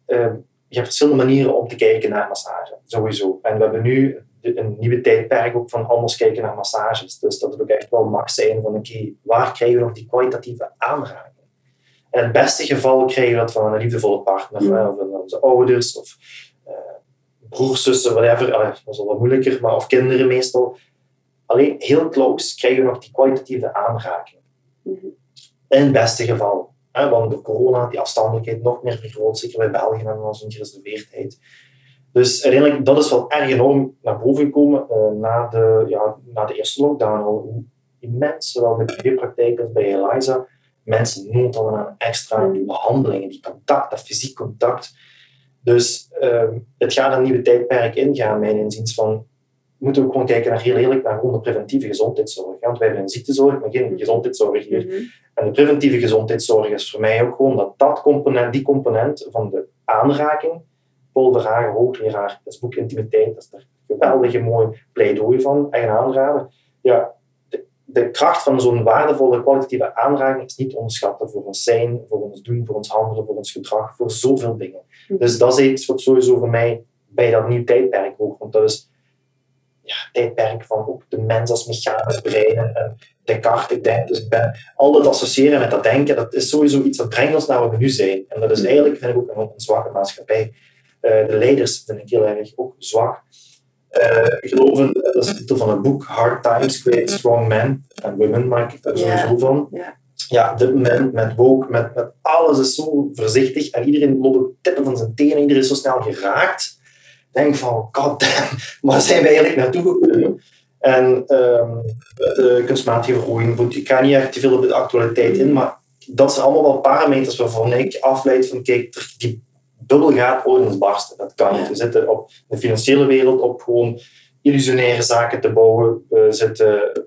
Ehm, je hebt verschillende manieren om te kijken naar massage, sowieso. En we hebben nu een nieuwe tijdperk ook van anders kijken naar massages. Dus dat het ook echt wel mag zijn van, oké, waar krijgen we nog die kwalitatieve aanraking? In het beste geval krijgen we dat van een liefdevolle partner, of van onze ouders, of eh, broers, zussen, whatever. Allee, dat is al wat moeilijker, maar of kinderen meestal. Alleen heel close krijgen we nog die kwalitatieve aanraking. Mhm. In het beste geval. Hè, want door corona, die afstandelijkheid nog meer vergroot, zeker bij België en onze gereserveerdheid. Dus uiteindelijk, dat is wel erg enorm naar boven gekomen eh, na, de, ja, na de eerste lockdown al. Hoe immens, zowel in de privépraktijk als bij Eliza, mensen nood hadden aan extra Mm. behandelingen, die contact, dat fysiek contact. Dus ehm, het gaat een nieuwe tijdperk ingaan, mijn inziens, van moeten ook gewoon kijken naar heel eerlijk naar gewoon de preventieve gezondheidszorg. Want wij hebben een ziektezorg, maar geen Mhm. gezondheidszorg hier. Mhm. En de preventieve gezondheidszorg is voor mij ook gewoon dat, dat component, die component van de aanraking. Paul Verhagen, hoogleraar, dat is boek Intimiteit, dat is daar geweldige mooi pleidooi van, een aanrader. Ja, de, de kracht van zo'n waardevolle kwalitatieve aanraking is niet te onderschatten voor ons zijn, voor ons doen, voor ons handelen, voor ons gedrag, voor zoveel dingen. Mhm. Dus dat is iets wat sowieso voor mij bij dat nieuw tijdperk hoort, want dat is ja, tijdperk van ook de mens als mechanisch brein en Descartes, ik denk, dus ik ben, al dat associëren met dat denken, dat is sowieso iets dat brengt ons naar waar we nu zijn. En dat is eigenlijk, vind ik ook, een, een zwakke maatschappij. Eh, de leiders vind ik heel erg ook zwak. Eh, geloven, dat is de titel van een boek, Hard Times Create Strong Men and Women, maak ik daar Ja. sowieso van. Ja. Ja, dit moment met woke, met, met alles is zo voorzichtig en iedereen loopt op tippen van zijn tenen, iedereen is zo snel geraakt. Denk van, god damn, waar zijn we eigenlijk naartoe gekomen? En ehm, de kunstmatige goed, ik ga niet echt te veel op de actualiteit in, maar dat zijn allemaal wel parameters waarvan ik afleid van, kijk, die bubbel gaat ooit eens barsten. Dat kan niet. We zitten op de financiële wereld op gewoon illusionaire zaken te bouwen. We zitten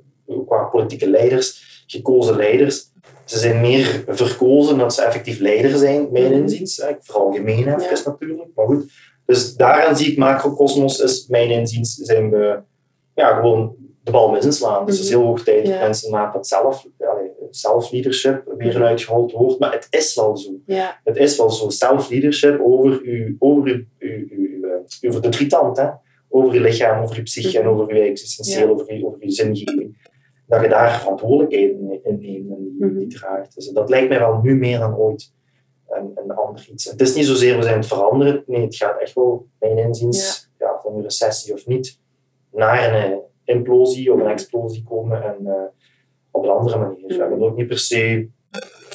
qua politieke leiders, gekozen leiders. Ze zijn meer verkozen dan ze effectief leider zijn, mijn Mhm. inziens. veralgemeen even Ja. natuurlijk, maar goed. Dus daaraan zie ik macrocosmos is, mijn inziens, zijn we ja, gewoon de bal misinslaan. Dus het is heel hoog tijd dat mensen naar dat zelf, allee, self-leadership weer een uitgehold woord. Maar het is wel zo. Het is wel zo. Self-leadership over, uw, over, uw, uw, uw, eh, over de drietand. Hè? Over je lichaam, over je psyche en Mhm. over je existentieel, over, je, over je zingeving. Dat je daar verantwoordelijkheid in, in neemt en die, Mhm. die draagt. Dus dat lijkt mij wel nu meer dan ooit een ander iets. Het is niet zozeer we zijn het veranderen. Nee, het gaat echt wel, mijn inziens, ja. van een recessie of niet, naar een eh, implosie of een explosie komen. En uh, op een andere manier. Mhm. Ja, dat ook niet per se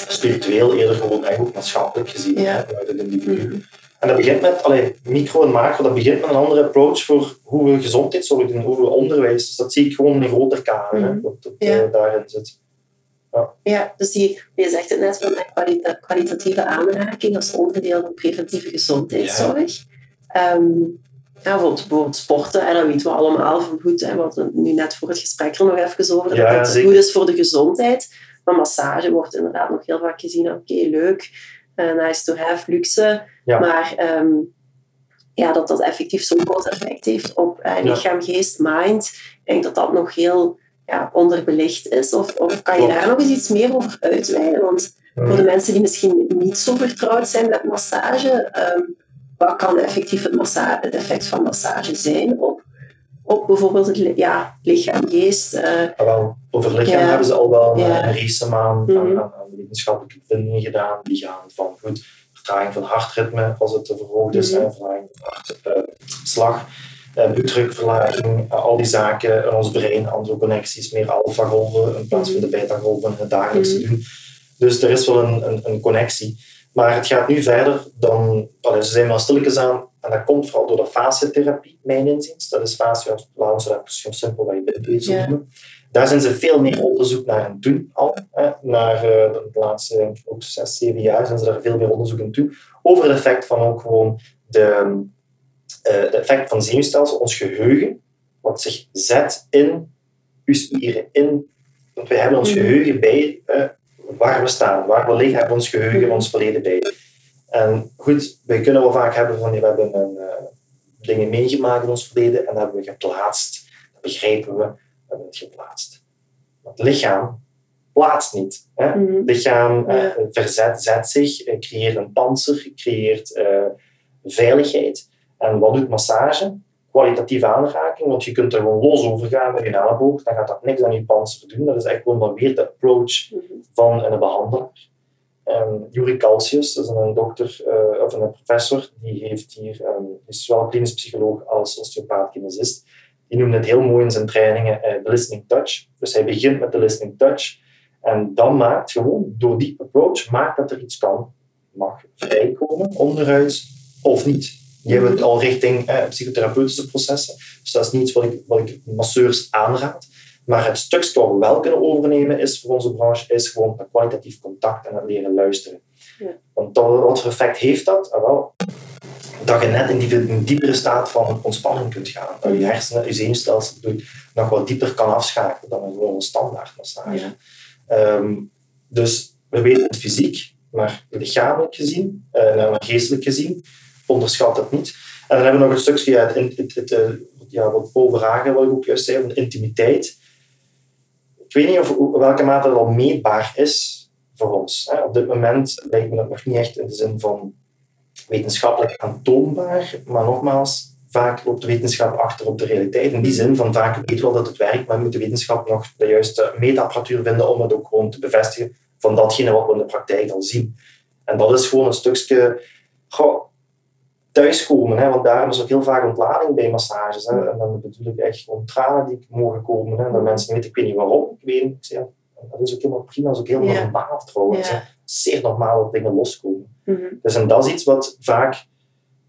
spiritueel, eerder gewoon echt ook maatschappelijk gezien. Ja. Hè, vanuit het individu. En dat begint met, allee, micro en macro, dat begint met een andere approach voor hoe we gezondheidszorg doen, hoe we onderwijs. Dus dat zie ik gewoon in een groter kader, dat, dat Ja. eh, daarin zit. Ja, dus die, je zegt het net van de kwalita- kwalitatieve aanraking als onderdeel van preventieve gezondheidszorg. Ehm, ja, bijvoorbeeld, bijvoorbeeld sporten, en dat weten we allemaal van goed. Hè, we hadden nu net voor het gesprek er nog even over. Ja, dat het goed is voor de gezondheid. Maar massage wordt inderdaad nog heel vaak gezien. Oké, leuk, eh, nice to have, luxe. Ja. Maar ehm, ja, dat dat effectief zo'n groot effect heeft op eh, lichaam, geest, mind. Ik denk dat dat nog heel ja, onderbelicht is. Of, of kan je daar nog eens iets meer over uitweiden? Want voor de mensen die misschien niet zo vertrouwd zijn met massage, ehm, wat kan effectief het, effect van massage zijn op, op bijvoorbeeld het ja, lichaam, geest? eh, wel, over lichaam Ja. hebben ze al wel een, Ja. een recent aan, Mhm. aan, aan, aan wetenschappelijke bevindingen gedaan. Die gaan van goed, vertraging van hartritme als het te verhoogd is, Mhm. en vertraging van hartslag. uh, bloeddrukverlaging, al die zaken in ons brein, andere connecties, meer alpha-golven in plaats van de beta-golven het dagelijkse doen. Dus er is wel een, een, een, connectie. Maar het gaat nu verder dan, allee, ze zijn wel stilletjes aan, en dat komt vooral door de fasciatherapie, mijn inziens. Dat is fascia, laten we dat misschien simpel wat je weet zo noemen. Daar zijn ze veel meer onderzoek naar aan het doen al. Hè. Naar de laatste ook zes, zeven jaar zijn ze daar veel meer onderzoek aan doen. Over het effect van ook gewoon de, uh, de effect van zenuwstelsel, ons geheugen, wat zich zet in uw spieren. In, want wij hebben ons mhm. geheugen bij uh, waar we staan, waar we liggen, hebben we ons geheugen, mhm. ons verleden bij. En goed, wij kunnen wel vaak hebben van, we hebben een, dingen meegemaakt in ons verleden en dat hebben we geplaatst. Dat begrijpen we hebben het geplaatst. Het lichaam plaatst niet. Hè? Mhm. Het lichaam uh, verzet, zet zich, creëert een panzer, creëert veiligheid. En wat doet massage? Kwalitatieve aanraking, want je kunt er gewoon los over gaan met je elleboog, dan gaat dat niks aan je panzer doen. Dat is echt gewoon dan weer de approach mhm. van een behandelaar. Um, Yuri Calcius, dat is een dokter of een professor, die heeft hier, um, is zowel klinisch psycholoog als osteopaat kinesist die noemde het heel mooi in zijn trainingen uh, de listening touch. Dus hij begint met de listening touch. En dan maakt gewoon, door die approach, maakt dat er iets kan, mag vrijkomen, onderhuid of niet. Je hebt het al richting eh, psychotherapeutische processen. Dus dat is niet iets wat ik, wat ik masseurs aanraad. Maar het stukje wat we wel kunnen overnemen is voor onze branche, is gewoon dat kwalitatief contact en het leren luisteren. Ja. Want wat voor effect heeft dat? Ah, wel, dat je net in die een diepere staat van ontspanning kunt gaan. Dat je hersenen, je zenuwstelsel nog wat dieper kan afschakelen dan een gewone standaard massage. Ehm, dus we weten het fysiek, maar lichamelijk gezien en uh, geestelijk gezien onderschat het niet. En dan hebben we nog een stukje uit het, het, eh, ja, wat Paul Verhagen ik ook juist zei, van intimiteit. Ik weet niet of, welke mate dat al meetbaar is voor ons. Op dit moment lijkt me dat nog niet echt in de zin van wetenschappelijk aantoonbaar, maar nogmaals, vaak loopt de wetenschap achter op de realiteit. In die zin van vaak weet wel dat het werkt, maar moet de wetenschap nog de juiste meetapparatuur vinden om het ook gewoon te bevestigen van datgene wat we in de praktijk al zien. En dat is gewoon een stukje goh, thuiskomen, hè, want daarom is ook heel vaak ontlading bij massages. Hè. En dan bedoel ik echt gewoon tranen die mogen komen. Hè. En dat mensen weten, ik weet niet waarom, ik weet ik zeg, dat is ook helemaal prima, dat is ook heel normaal trouwens. Ja. Zeer normaal dat dingen loskomen. Mhm. Dus en dat is iets wat vaak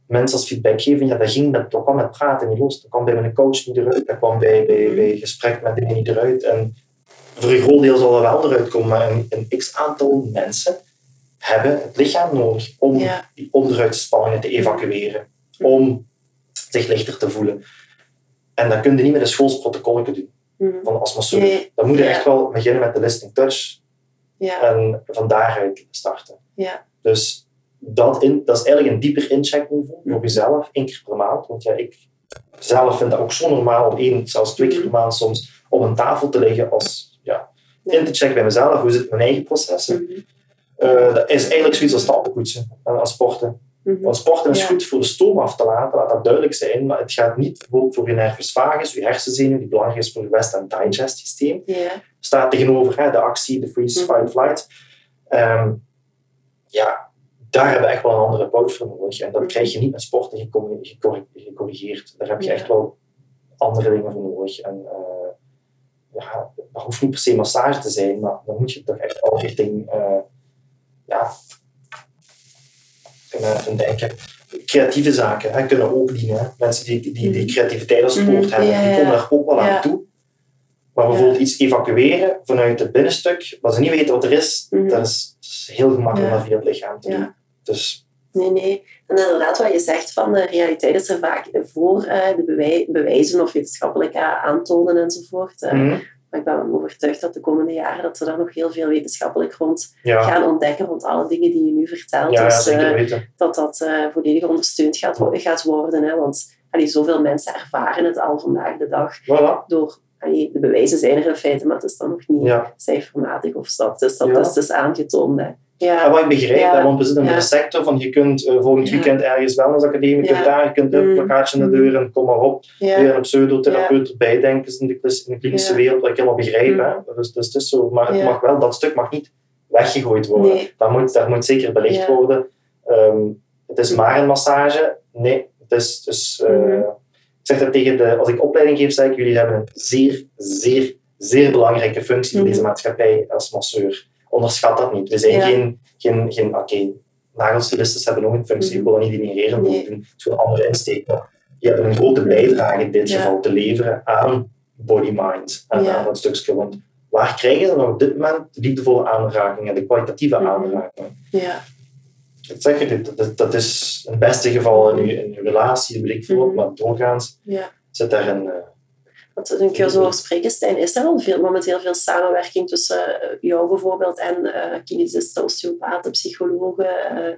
mensen als feedback geven. Ja, dat ging met, dat kwam met praten niet los. Dat kwam bij mijn coach niet eruit. Dat kwam bij, bij, mhm. bij gesprek met dingen niet eruit. En voor een groot deel zal dat wel eruit komen. Maar een, een x-aantal mensen hebben het lichaam nodig om die onderuitse spanningen te evacueren. Mhm. Om zich lichter te voelen. En dat kun je niet met een schoolsprotocol doen. Van als masseur. Nee. Dan moet je echt wel beginnen met de listening touch. Ja. En van daaruit starten. Ja. Dus dat, in, dat is eigenlijk een dieper incheckniveau voor jezelf, één keer per maand. Want ja, ik zelf vind dat ook zo normaal om één, zelfs twee keer per maand soms op een tafel te liggen als ja, in te checken bij mezelf. Hoe zit mijn eigen processen? Mhm. Eh, dat is eigenlijk zoiets als stapelkoetsen, eh, als sporten. Mhm. Want sporten is goed voor de stoom af te laten, laat dat duidelijk zijn, maar het gaat niet bijvoorbeeld voor je nervus vagus, je hersenzenuw, die belangrijk is voor je West- en Digest systeem. Staat tegenover hè, de actie, de freeze, mhm. fight, flight. Ehm, ja, daar hebben we echt wel een andere approach voor nodig. En dat krijg je niet met sporten gecorrigeerd. Daar heb je echt wel andere dingen voor nodig. En uh, ja, dat hoeft niet per se massage te zijn, maar dan moet je toch echt wel richting, uh, ja, even denken. Creatieve zaken hè, kunnen ook dienen. Mensen die, die, die mm. creativiteit als sport mm. hebben, die komen daar ook wel aan toe. Maar bijvoorbeeld iets evacueren vanuit het binnenstuk, wat ze niet weten wat er is, mm. dat is heel gemakkelijk ja. via het lichaam te doen. Dus... Nee, nee. En inderdaad, wat je zegt van de realiteit is er vaak voor uh, de bewijzen of wetenschappelijk aantonen enzovoort. Uh, Maar ik ben overtuigd dat de komende jaren dat we daar nog heel veel wetenschappelijk rond gaan ontdekken, rond alle dingen die je nu vertelt. Ja, dus uh, dat dat volledig ondersteund gaat, gaat worden. Hè? Want allee, zoveel mensen ervaren het al vandaag de dag voilà. door de bewijzen zijn er in feite, maar het is dan nog niet cijfermatig of dat. Dus dat is dus aangetoond. Hè. Ja. En wat ik begrijp, want we zitten in de sector van je kunt uh, volgend weekend ergens wellnessacademie, je kunt daar, je kunt een mm. plakkaatje naar de deur en kom maar op. Weer een pseudotherapeut erbij denken in de, in de klinische wereld, wat ik helemaal begrijp. Mm. Hè. Dus, dus het is zo, maar het mag wel, dat stuk mag niet weggegooid worden. Nee. Dat, moet, dat moet zeker belicht worden. Um, het is maar een massage. Nee, het is, dus, uh, zeg dat tegen de, als ik opleiding geef, zeg ik, jullie hebben een zeer, zeer, zeer belangrijke functie voor Mhm. deze maatschappij als masseur. Onderschat dat niet. We zijn Ja. geen, geen, geen oké, nagelstilisten hebben nog een functie, ik wil dat niet denigreren, Nee. het is een andere insteek. Je hebt een grote bijdrage in dit Ja. geval te leveren aan body-mind en Ja. aan dat stukje. Want waar krijgen ze dan op dit moment de liefdevolle aanrakingen, de kwalitatieve Mhm. aanrakingen? Ja. Ik zeg je, dat, dat, is het beste geval in je, in je relatie, weet ik veel Mhm. maar doorgaans ja. zit daar een... eh, Want jou zo hoor spreken, Stijn, is er al veel, momenteel veel samenwerking tussen eh, jou bijvoorbeeld en uh, kinesisten, osteopaten, psychologen? eh,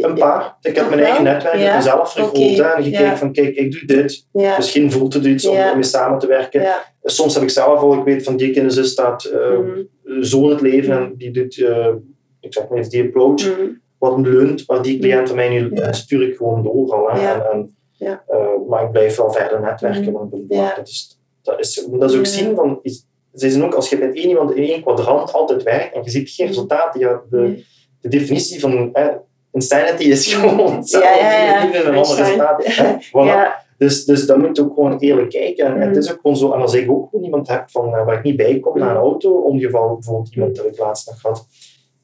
een paar. Ik heb mijn eigen netwerk Ja. mezelf vergroot en gekeken Ja. van kijk, ik doe dit. Ja. Misschien voelt het iets om mee samen te werken. Soms heb ik zelf al, ik weet van die kinesist staat eh, Mhm. zo in het leven en die doet, eh, ik zeg maar eens, die approach. Mhm. wat me leunt, waar die cliënt van mij nu stuur ik gewoon door al. Hè. En, eh, maar ik blijf wel verder netwerken. Mhm. Want dat, is, dat, is, dat is ook zien van. Is, ze zijn ook, als je met één iemand in één kwadrant altijd werkt en je ziet geen resultaten, ja, de, definitie van eh, insanity is gewoon hetzelfde. Ja, ja, in een ander resultaat. hè. Voilà. Dus, dus dan moet je ook gewoon eerlijk kijken. En, het Mhm. is ook gewoon zo, en als ik ook gewoon iemand heb van, eh, waar ik niet bij kom, naar een auto-ongeval, bijvoorbeeld iemand dat ik laatst nog had.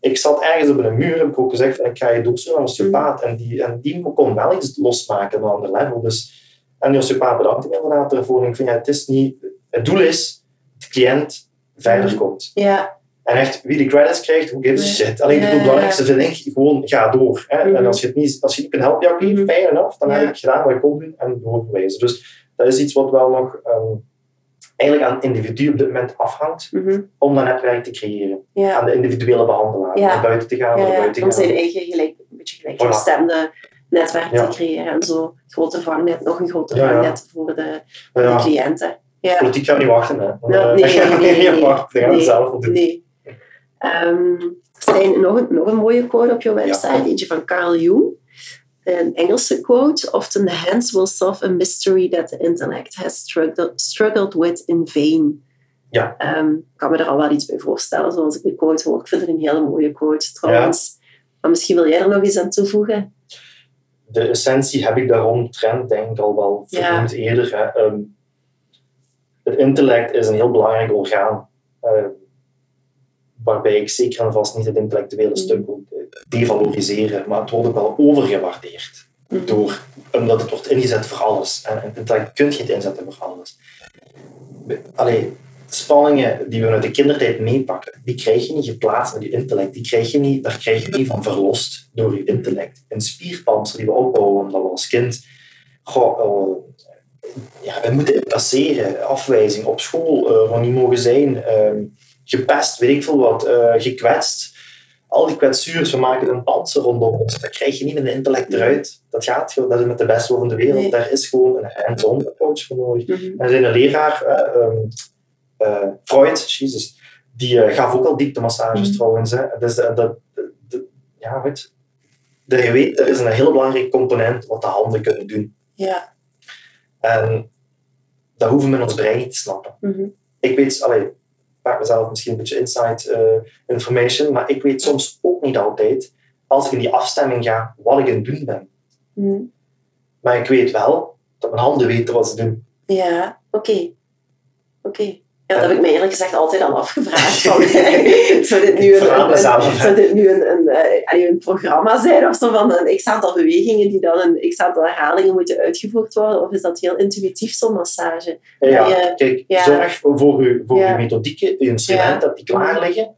Ik zat ergens op een muur, heb ik ook gezegd, ik ga je naar een osteopaat. En, die, en die kon wel iets losmaken op een ander level. Dus, en osteopaat bedankte me inderdaad ervoor. En ik vind, ja, het, is niet, het doel is dat de cliënt verder Mhm. komt. Ja. En echt, wie de credits krijgt, who gives a shit. Alleen het ja. belangrijkste vind ik, gewoon ga door. Hè. Mhm. En als je het niet, als je niet kunt helpen, ja, oké, Mhm. fair enough. Dan Ja. heb ik gedaan wat ik kon doen en doorverwijzen. Dus dat is iets wat wel nog ehm, eigenlijk aan het individu op dit moment afhangt Mhm. om dat netwerk te creëren. Ja. Aan de individuele behandelaar. Naar buiten te gaan, naar buiten te om gaan. zijn eigen gelijk, een beetje gelijkgestemde netwerk Ja. te creëren en zo een groter vangnet, nog een groter Ja, vangnet voor de, cliënten. Ja. politiek gaat niet wachten. Hè. Ja, nee, nee, nee, niet wachten. Dat gaan nee. zelf doen. Nee. Ehm, Stijn, nog een, nog een mooie quote op je website, eentje van Carl Jung. Een Engelse quote. Often the hands will solve a mystery that the intellect has struggled, struggled with in vain. Ja. Ehm, ik kan me er al wel iets bij voorstellen, zoals ik de quote hoor. Ik vind het een hele mooie quote, trouwens. Maar misschien wil jij er nog iets aan toevoegen? De essentie heb ik daaromtrend denk ik al wel Ja. vernoemd eerder. Hè. Ehm, het intellect is een heel belangrijk orgaan. eh, waarbij ik zeker en vast niet het intellectuele Mhm. stuk wil devaloriseren, maar het wordt ook wel overgewaardeerd. Mhm. Door, omdat het wordt ingezet voor alles. En het intellect kun je het inzetten voor alles. Allee, spanningen die we uit de kindertijd meepakken, die krijg je niet geplaatst met je intellect. Die krijg je niet, daar krijg je niet van verlost door je intellect. Een spierpanzer die we opbouwen omdat we als kind goh, eh, ja, we moeten incasseren, afwijzing op school, eh waar niet mogen zijn, eh, gepest, weet ik veel wat, eh, gekwetst. Al die kwetsuurs, we maken een panzer rondom ons. Dat krijg je niet met een intellect eruit. Dat gaat gewoon, dat is met de beste van de wereld. Nee. Daar is gewoon een hands-on approach voor nodig. Mhm. En zijn een leraar, eh, ehm, eh, Freud, Jesus, die eh, gaf ook al dieptemassages Mhm. trouwens. Hè. Dus dat, dat, dat- ja, weet je, je weet, er is een heel belangrijk component wat de handen kunnen doen. Ja. En dat hoeven we in ons brein niet te snappen. Mhm. Ik weet, allee, ik maak mezelf misschien een beetje inside eh, information, maar ik weet soms ook niet altijd, als ik in die afstemming ga, wat ik aan het doen ben. Mhm. Maar ik weet wel dat mijn handen weten wat ze doen. Ja, oké. Oké. Ja, dat heb ik me eerlijk gezegd altijd al afgevraagd. Van, zou dit nu een, zou dit nu een, een, eh, een programma zijn of zo van een x-aantal bewegingen die dan een x-aantal herhalingen moeten uitgevoerd worden? Of is dat heel intuïtief, zo'n massage? Ja, je- kijk, ja. zorg voor uw, voor Ja. methodieken, uw instrumenten, die klaar liggen.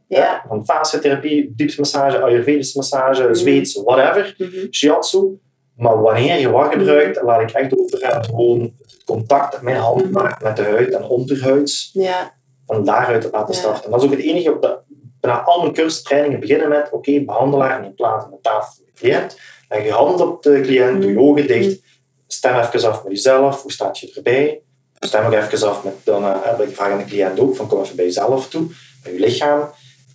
Van fasciotherapie, diepsmassage, ayurvedische massage, Mhm. Zweeds, whatever, Mhm. shiatsu. Maar wanneer je wat gebruikt, laat ik echt over aan gewoon het contact dat mijn hand Mhm. maakt met de huid en onderhuids. Ja, van daaruit te laten starten. En dat is ook het enige, dat, bijna al mijn cursustrainingen beginnen met, oké, behandelaar, en in plaats van de tafel voor de cliënt, leg je hand op de cliënt, doe je ogen dicht, stem even af met jezelf, hoe staat je erbij? Stem ook even af met, dan uh, ik vraag aan de cliënt ook, van kom even bij jezelf toe, bij je lichaam,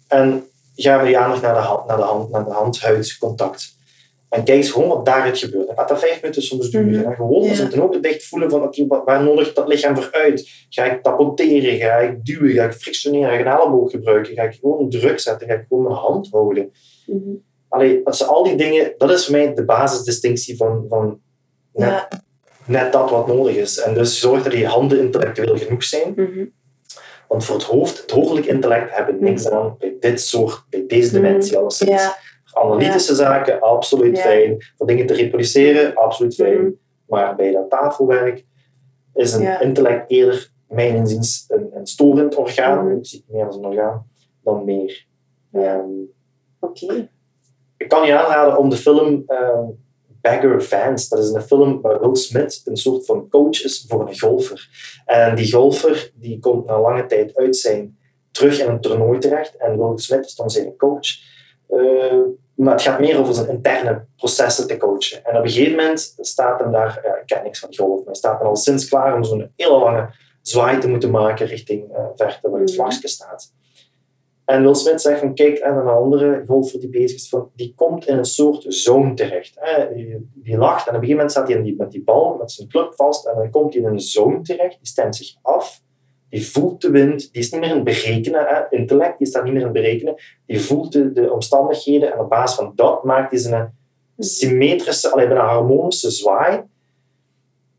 en ga met die aandacht naar de hand, naar de hand, naar de hand-huidcontact. En kijk eens gewoon wat daaruit gebeurt. En laat dat vijf minuten soms duren. Mhm. En gewoon Ja. het ogen dicht voelen van, oké, waar nodigt dat lichaam voor uit? Ga ik tapoteren? Ga ik duwen? Ga ik frictioneren? Ga ik een elleboog gebruiken? Ga ik gewoon druk zetten? Ga ik gewoon mijn hand houden? Mhm. Allee, als al die dingen, dat is voor mij de basisdistinctie van, van net ja. net dat wat nodig is. En dus zorg dat die handen intellectueel genoeg zijn. Mhm. Want voor het hoofd, het hoofdelijk intellect, hebben niks aan bij dit soort, bij deze Mhm. dimensie alleszins. Ja. Analytische zaken, absoluut fijn. Voor dingen te reproduceren, absoluut fijn. Mhm. Maar bij dat tafelwerk is een intellect eerder, mijn inziens, een, een storend orgaan. Mhm. Ik zie het meer als een orgaan dan meer. Ehm, Oké. ik kan je aanraden om de film ehm, Bagger Vance. Dat is een film waar Will Smith een soort van coach is voor een golfer. En die golfer die komt na lange tijd uit zijn terug in een toernooi terecht. En Will Smith is dan zijn coach. Eh, maar het gaat meer over zijn interne processen te coachen. En op een gegeven moment staat hem daar, ja, ik ken niks van golf, maar hij staat dan al sinds klaar om zo'n hele lange zwaai te moeten maken richting uh, verte waar het Mhm. vlagje staat. En Will Smith zegt van kijk, en een andere golfer die bezig is, van, die komt in een soort zone terecht. Hè. Die, die lacht en op een gegeven moment staat hij met die bal, met zijn club vast en dan komt hij in een zone terecht, die stemt zich af, die voelt de wind, die is niet meer in het berekenen, hè. intellect die staat niet meer in het berekenen, die voelt de, de omstandigheden en op basis van dat maakt hij zijn symmetrische, alleen een harmonische zwaai.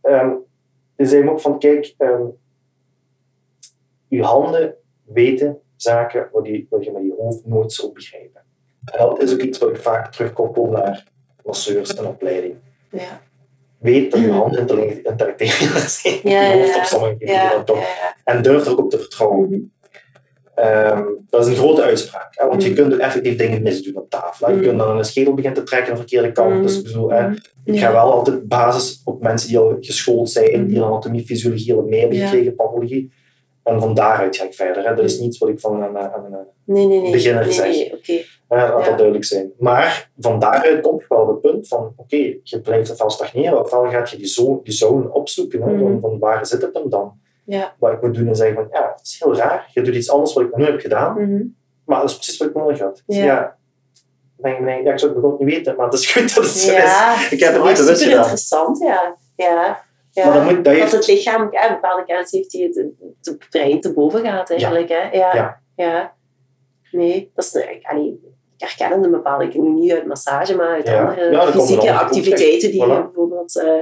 Um, hij zei hem ook van kijk, um, je handen weten zaken wat je, wat je met je hoofd nooit zult begrijpen. En dat is ook iets wat ik vaak terugkoppel naar masseurs en opleiding. Ja. Weet dat je handen intellectueel zijn, ja, je hoofd op sommige gebieden ja, dan toch. En durf er ook op te vertrouwen. Mm um, dat is een grote uitspraak, hè, want mm je kunt ook effectief dingen misdoen op tafel. Hè. Je kunt dan een schedel beginnen te trekken aan de verkeerde kant. Dus ik bedoel, hè, ik ga wel altijd basis op mensen die al geschoold zijn, die anatomie, fysiologie al mee hebben gekregen, pathologie. En van daaruit ga ik verder. Hè. Dat is niets wat ik van een, aan een nee, nee, nee. beginner nee, zeg. Nee, okay. Laat ja. dat duidelijk zijn. Maar van daaruit komt je wel het punt van, oké, okay, je blijft ofwel stagneren, ofwel gaat je die zone, die zone opzoeken. Hè, mm -hmm. van, van, waar zit het hem dan? Ja. Wat ik moet doen is zeggen van, ja, het is heel raar. Je doet iets anders wat ik nu heb gedaan, mm -hmm. maar dat is precies wat ik nodig had. Ja. ja. Denk, ja, ik zou het begon niet weten, maar het is goed dat het zo is. Ik heb het niet bewust gedaan. interessant, ja. ja. Ja, maar dan moet, dat dat heeft... het lichaam ja, bepaalde kennis heeft die het, het brein te boven gaat eigenlijk. Ja. Hè? Ja. Ja. ja. Nee, dat is, ik, allee, ik herken een bepaalde, ik nu niet uit massage, maar uit Ja. andere Ja, fysieke activiteiten die Voilà. je bijvoorbeeld... Uh,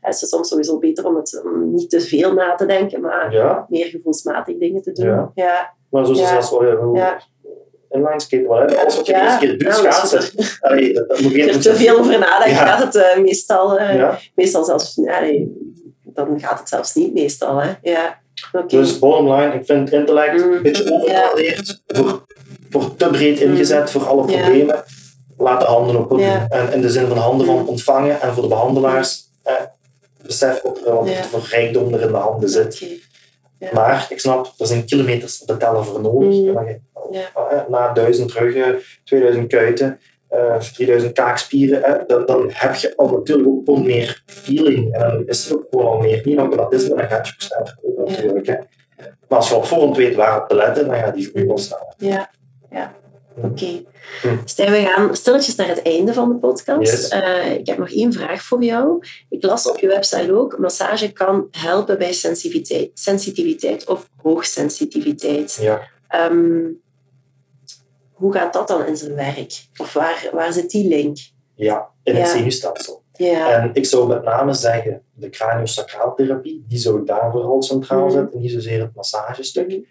het is soms sowieso beter om, het, om niet te veel na te denken, maar Ja. meer gevoelsmatig dingen te doen. Ja. Maar zo is het zelfs wel Ja. inline skaten. Alles wat je Ja. eerste keer doet, schaatsen. Als je er te veel over nadenkt, Ja. gaat het uh, meestal, uh, Ja. meestal zelfs... Nee, dan gaat het zelfs niet meestal. Hè? Ja. Oké. Dus bottom line, ik vind intellect Mm. een beetje voor, voor te breed ingezet voor alle problemen. Laat de handen ook wel doen. En in de zin van handen van ontvangen en voor de behandelaars, eh, besef er- wat voor rijkdom er in de handen zit. Ja. Maar ik snap, er zijn kilometers te tellen voor nodig. Mm. Dan Ja. eh, na 1000 ruggen, 2000 kuiten, eh 3000 kaakspieren, dan, dan heb je al natuurlijk ook veel meer feeling. En dan is er ook gewoon al meer niet automatisme, dan gaat je ook sneller komen natuurlijk. Hè. Maar als je op voorhand weet waarop te letten, dan gaat die goed wel staan. Ja, ja. Oké. Stijn, we gaan stilletjes naar het einde van de podcast. Yes. Eh, ik heb nog één vraag voor jou. Ik las op je website ook, massage kan helpen bij sensitiviteit, sensitiviteit of hoogsensitiviteit. Ja. Ehm, hoe gaat dat dan in zijn werk? Of waar, waar zit die link? Ja, in het Ja. zenuwstelsel. Ja. En ik zou met name zeggen, de craniosacraaltherapie, die zou daar vooral centraal Mhm. zetten, niet zozeer het massagestuk.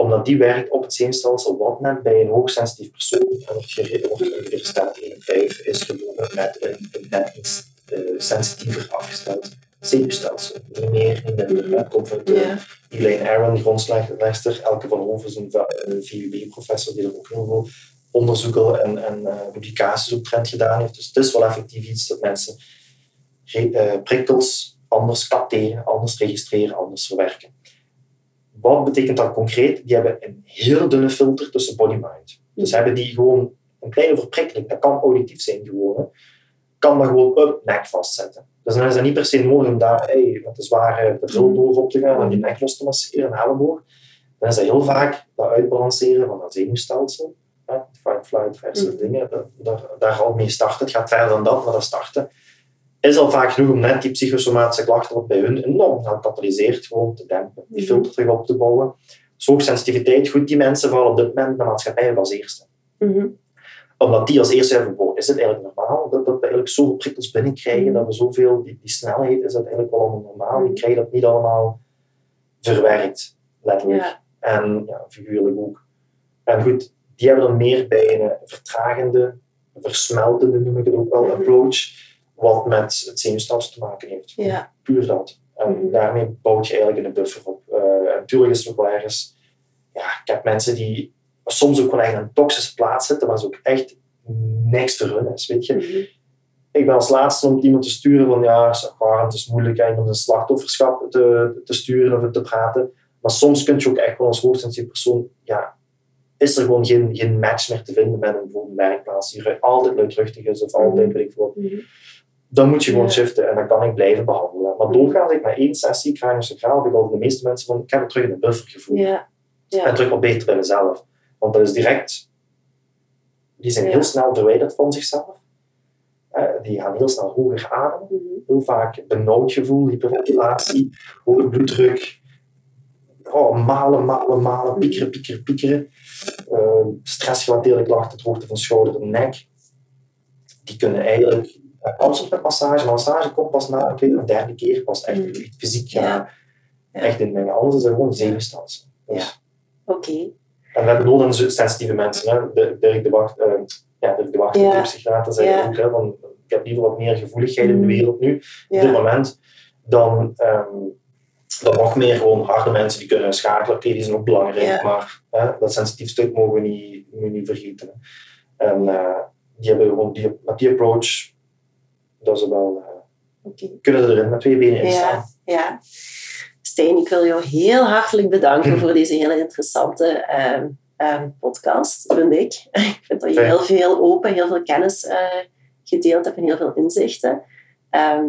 Omdat die werkt op het zenuwstelsel, wat net bij een hoogsensitief persoon, en ongeveer staat 1,5, is geboren met een, een net iets eh, sensitiever afgesteld zenuwstelsel. Niet meer, niet minder. Dat komt van de Ja. Elaine Aron, Elke van Hoven is een VUB-professor die er ook heel veel onderzoeken en, en uh, publicaties op trend gedaan heeft. Dus het is wel effectief iets dat mensen uh, prikkels anders capteren, anders registreren, anders verwerken. Wat betekent dat concreet? Die hebben een heel dunne filter tussen body-mind. Dus hebben die gewoon een kleine verprikkeling, dat kan auditief zijn gewoon, hè. kan dat gewoon op nek vastzetten. Dus dan is het niet per se nodig om daar hey, met de zware bril door op te gaan en die nek los te masseren, een elleboog. Dan is dat heel vaak dat uitbalanceren van dat zenuwstelsel. Hè, fight, flight versus Mm. dingen, dat, daar, daar al mee starten. Het gaat verder dan dat, maar dat starten is al vaak genoeg om net die psychosomatische klachten wat bij hun enorm gaan katalyseert gewoon te dempen. Die Mhm. filter terug op te bouwen. Dus hoogsensitiviteit, goed, die mensen vallen op dit moment de maatschappij als eerste Mhm. omdat die als eerste hebben, wow, is het eigenlijk normaal dat, dat, we eigenlijk zoveel prikkels binnenkrijgen, dat we zoveel, die, die snelheid is uiteindelijk wel allemaal normaal. Die krijgen dat niet allemaal verwerkt, letterlijk. Ja. En ja, figuurlijk ook. En goed, die hebben dan meer bij een vertragende, versmeltende, noem ik het ook wel, Mhm. approach, wat met het zenuwstelsel te maken heeft. Ja. Puur dat. En Mhm. daarmee bouwt je eigenlijk een buffer op. Eh, en natuurlijk is het ook wel ergens... Ja, ik heb mensen die soms ook wel echt in een toxische plaats zitten, maar ze ook echt niks te hun is, weet je. Mhm. Ik ben als laatste om iemand te sturen van ja, het is moeilijk om een slachtofferschap te, te sturen of te praten. Maar soms kun je ook echt wel als hoogsensitieve persoon, ja, is er gewoon geen, geen match meer te vinden met een bijvoorbeeld werkplaats die altijd luidruchtig is of altijd, weet ik veel wat. Mhm. Dan moet je gewoon Ja. shiften en dan kan ik blijven behandelen. Maar doorgaans, ik met één sessie craniosacraal, heb ik al de meeste mensen van, ik heb het terug in een buffer gevoeld. Ja. En Ja. terug wat beter bij mezelf. Want dat is direct, die zijn Ja. heel snel verwijderd van zichzelf. Eh, die gaan heel snel hoger ademen Mhm. heel vaak benauwd gevoel, hyperventilatie, hoge bloeddruk. Oh, malen, malen, malen, piekeren, piekeren, piekeren. Uh, stressgerelateerde klachten, het hoogte van schouder en nek. Die kunnen eigenlijk, alles met massage. Massage komt pas na de derde keer, pas echt, Mm. echt fysiek Ja. Ja. Echt in dingen. Anders is het gewoon zenuwstelsel. Dus, Oké. En we nodig aan sensitieve mensen. Hè. De- Dirk de Wacht, uh, ja, Dirk de Wacht, Ja. de psychiater, zei Ja. ook, hè, van, ik heb liever wat meer gevoeligheid in de Mm. wereld nu op dit Ja. moment dan, ehm, dan nog meer gewoon harde mensen die kunnen schakelen. Oké, die zijn ook belangrijk, Ja. maar hè, dat sensitief stuk mogen we niet, niet vergeten. En eh, die hebben gewoon die, met die approach, dat ze wel, eh, kunnen ze erin met twee benen in staan. Ja. Ja. Stijn, ik wil jou heel hartelijk bedanken voor deze hele interessante ehm, ehm, podcast, vind ik. Ik vind dat je heel veel open, heel veel kennis eh, gedeeld hebt en heel veel inzichten. Ehm,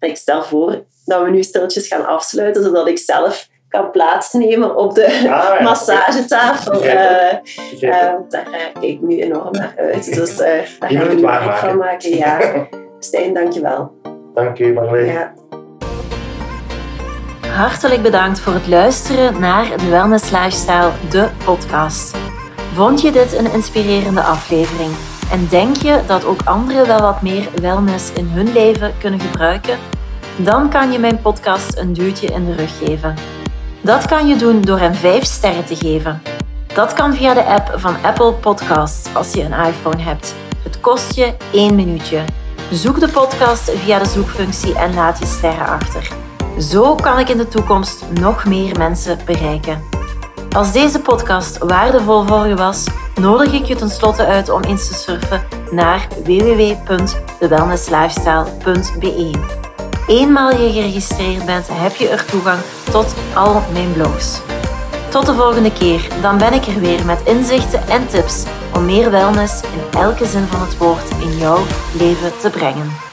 ik stel voor dat we nu stilletjes gaan afsluiten, zodat ik zelf kan plaatsnemen op de Ah, ja, massagetafel. Eh, daar kijk ik nu enorm naar uit. Dus daar nu werk van maken. Ja. Stijn, dankjewel. Dank u, Marleen. Ja. Hartelijk bedankt voor het luisteren naar de Wellness Lifestyle, de podcast. Vond je dit een inspirerende aflevering? En denk je dat ook anderen wel wat meer wellness in hun leven kunnen gebruiken? Dan kan je mijn podcast een duwtje in de rug geven. Dat kan je doen door hem 5 sterren te geven. Dat kan via de app van Apple Podcasts als je een iPhone hebt. Het kost je 1 minuutje. Zoek de podcast via de zoekfunctie en laat je sterren achter. Zo kan ik in de toekomst nog meer mensen bereiken. Als deze podcast waardevol voor je was, nodig ik je tenslotte uit om eens te surfen naar www.thewellnesslifestyle.be. Eenmaal je geregistreerd bent, heb je er toegang tot al mijn blogs. Tot de volgende keer, dan ben ik er weer met inzichten en tips om meer wellness in elke zin van het woord in jouw leven te brengen.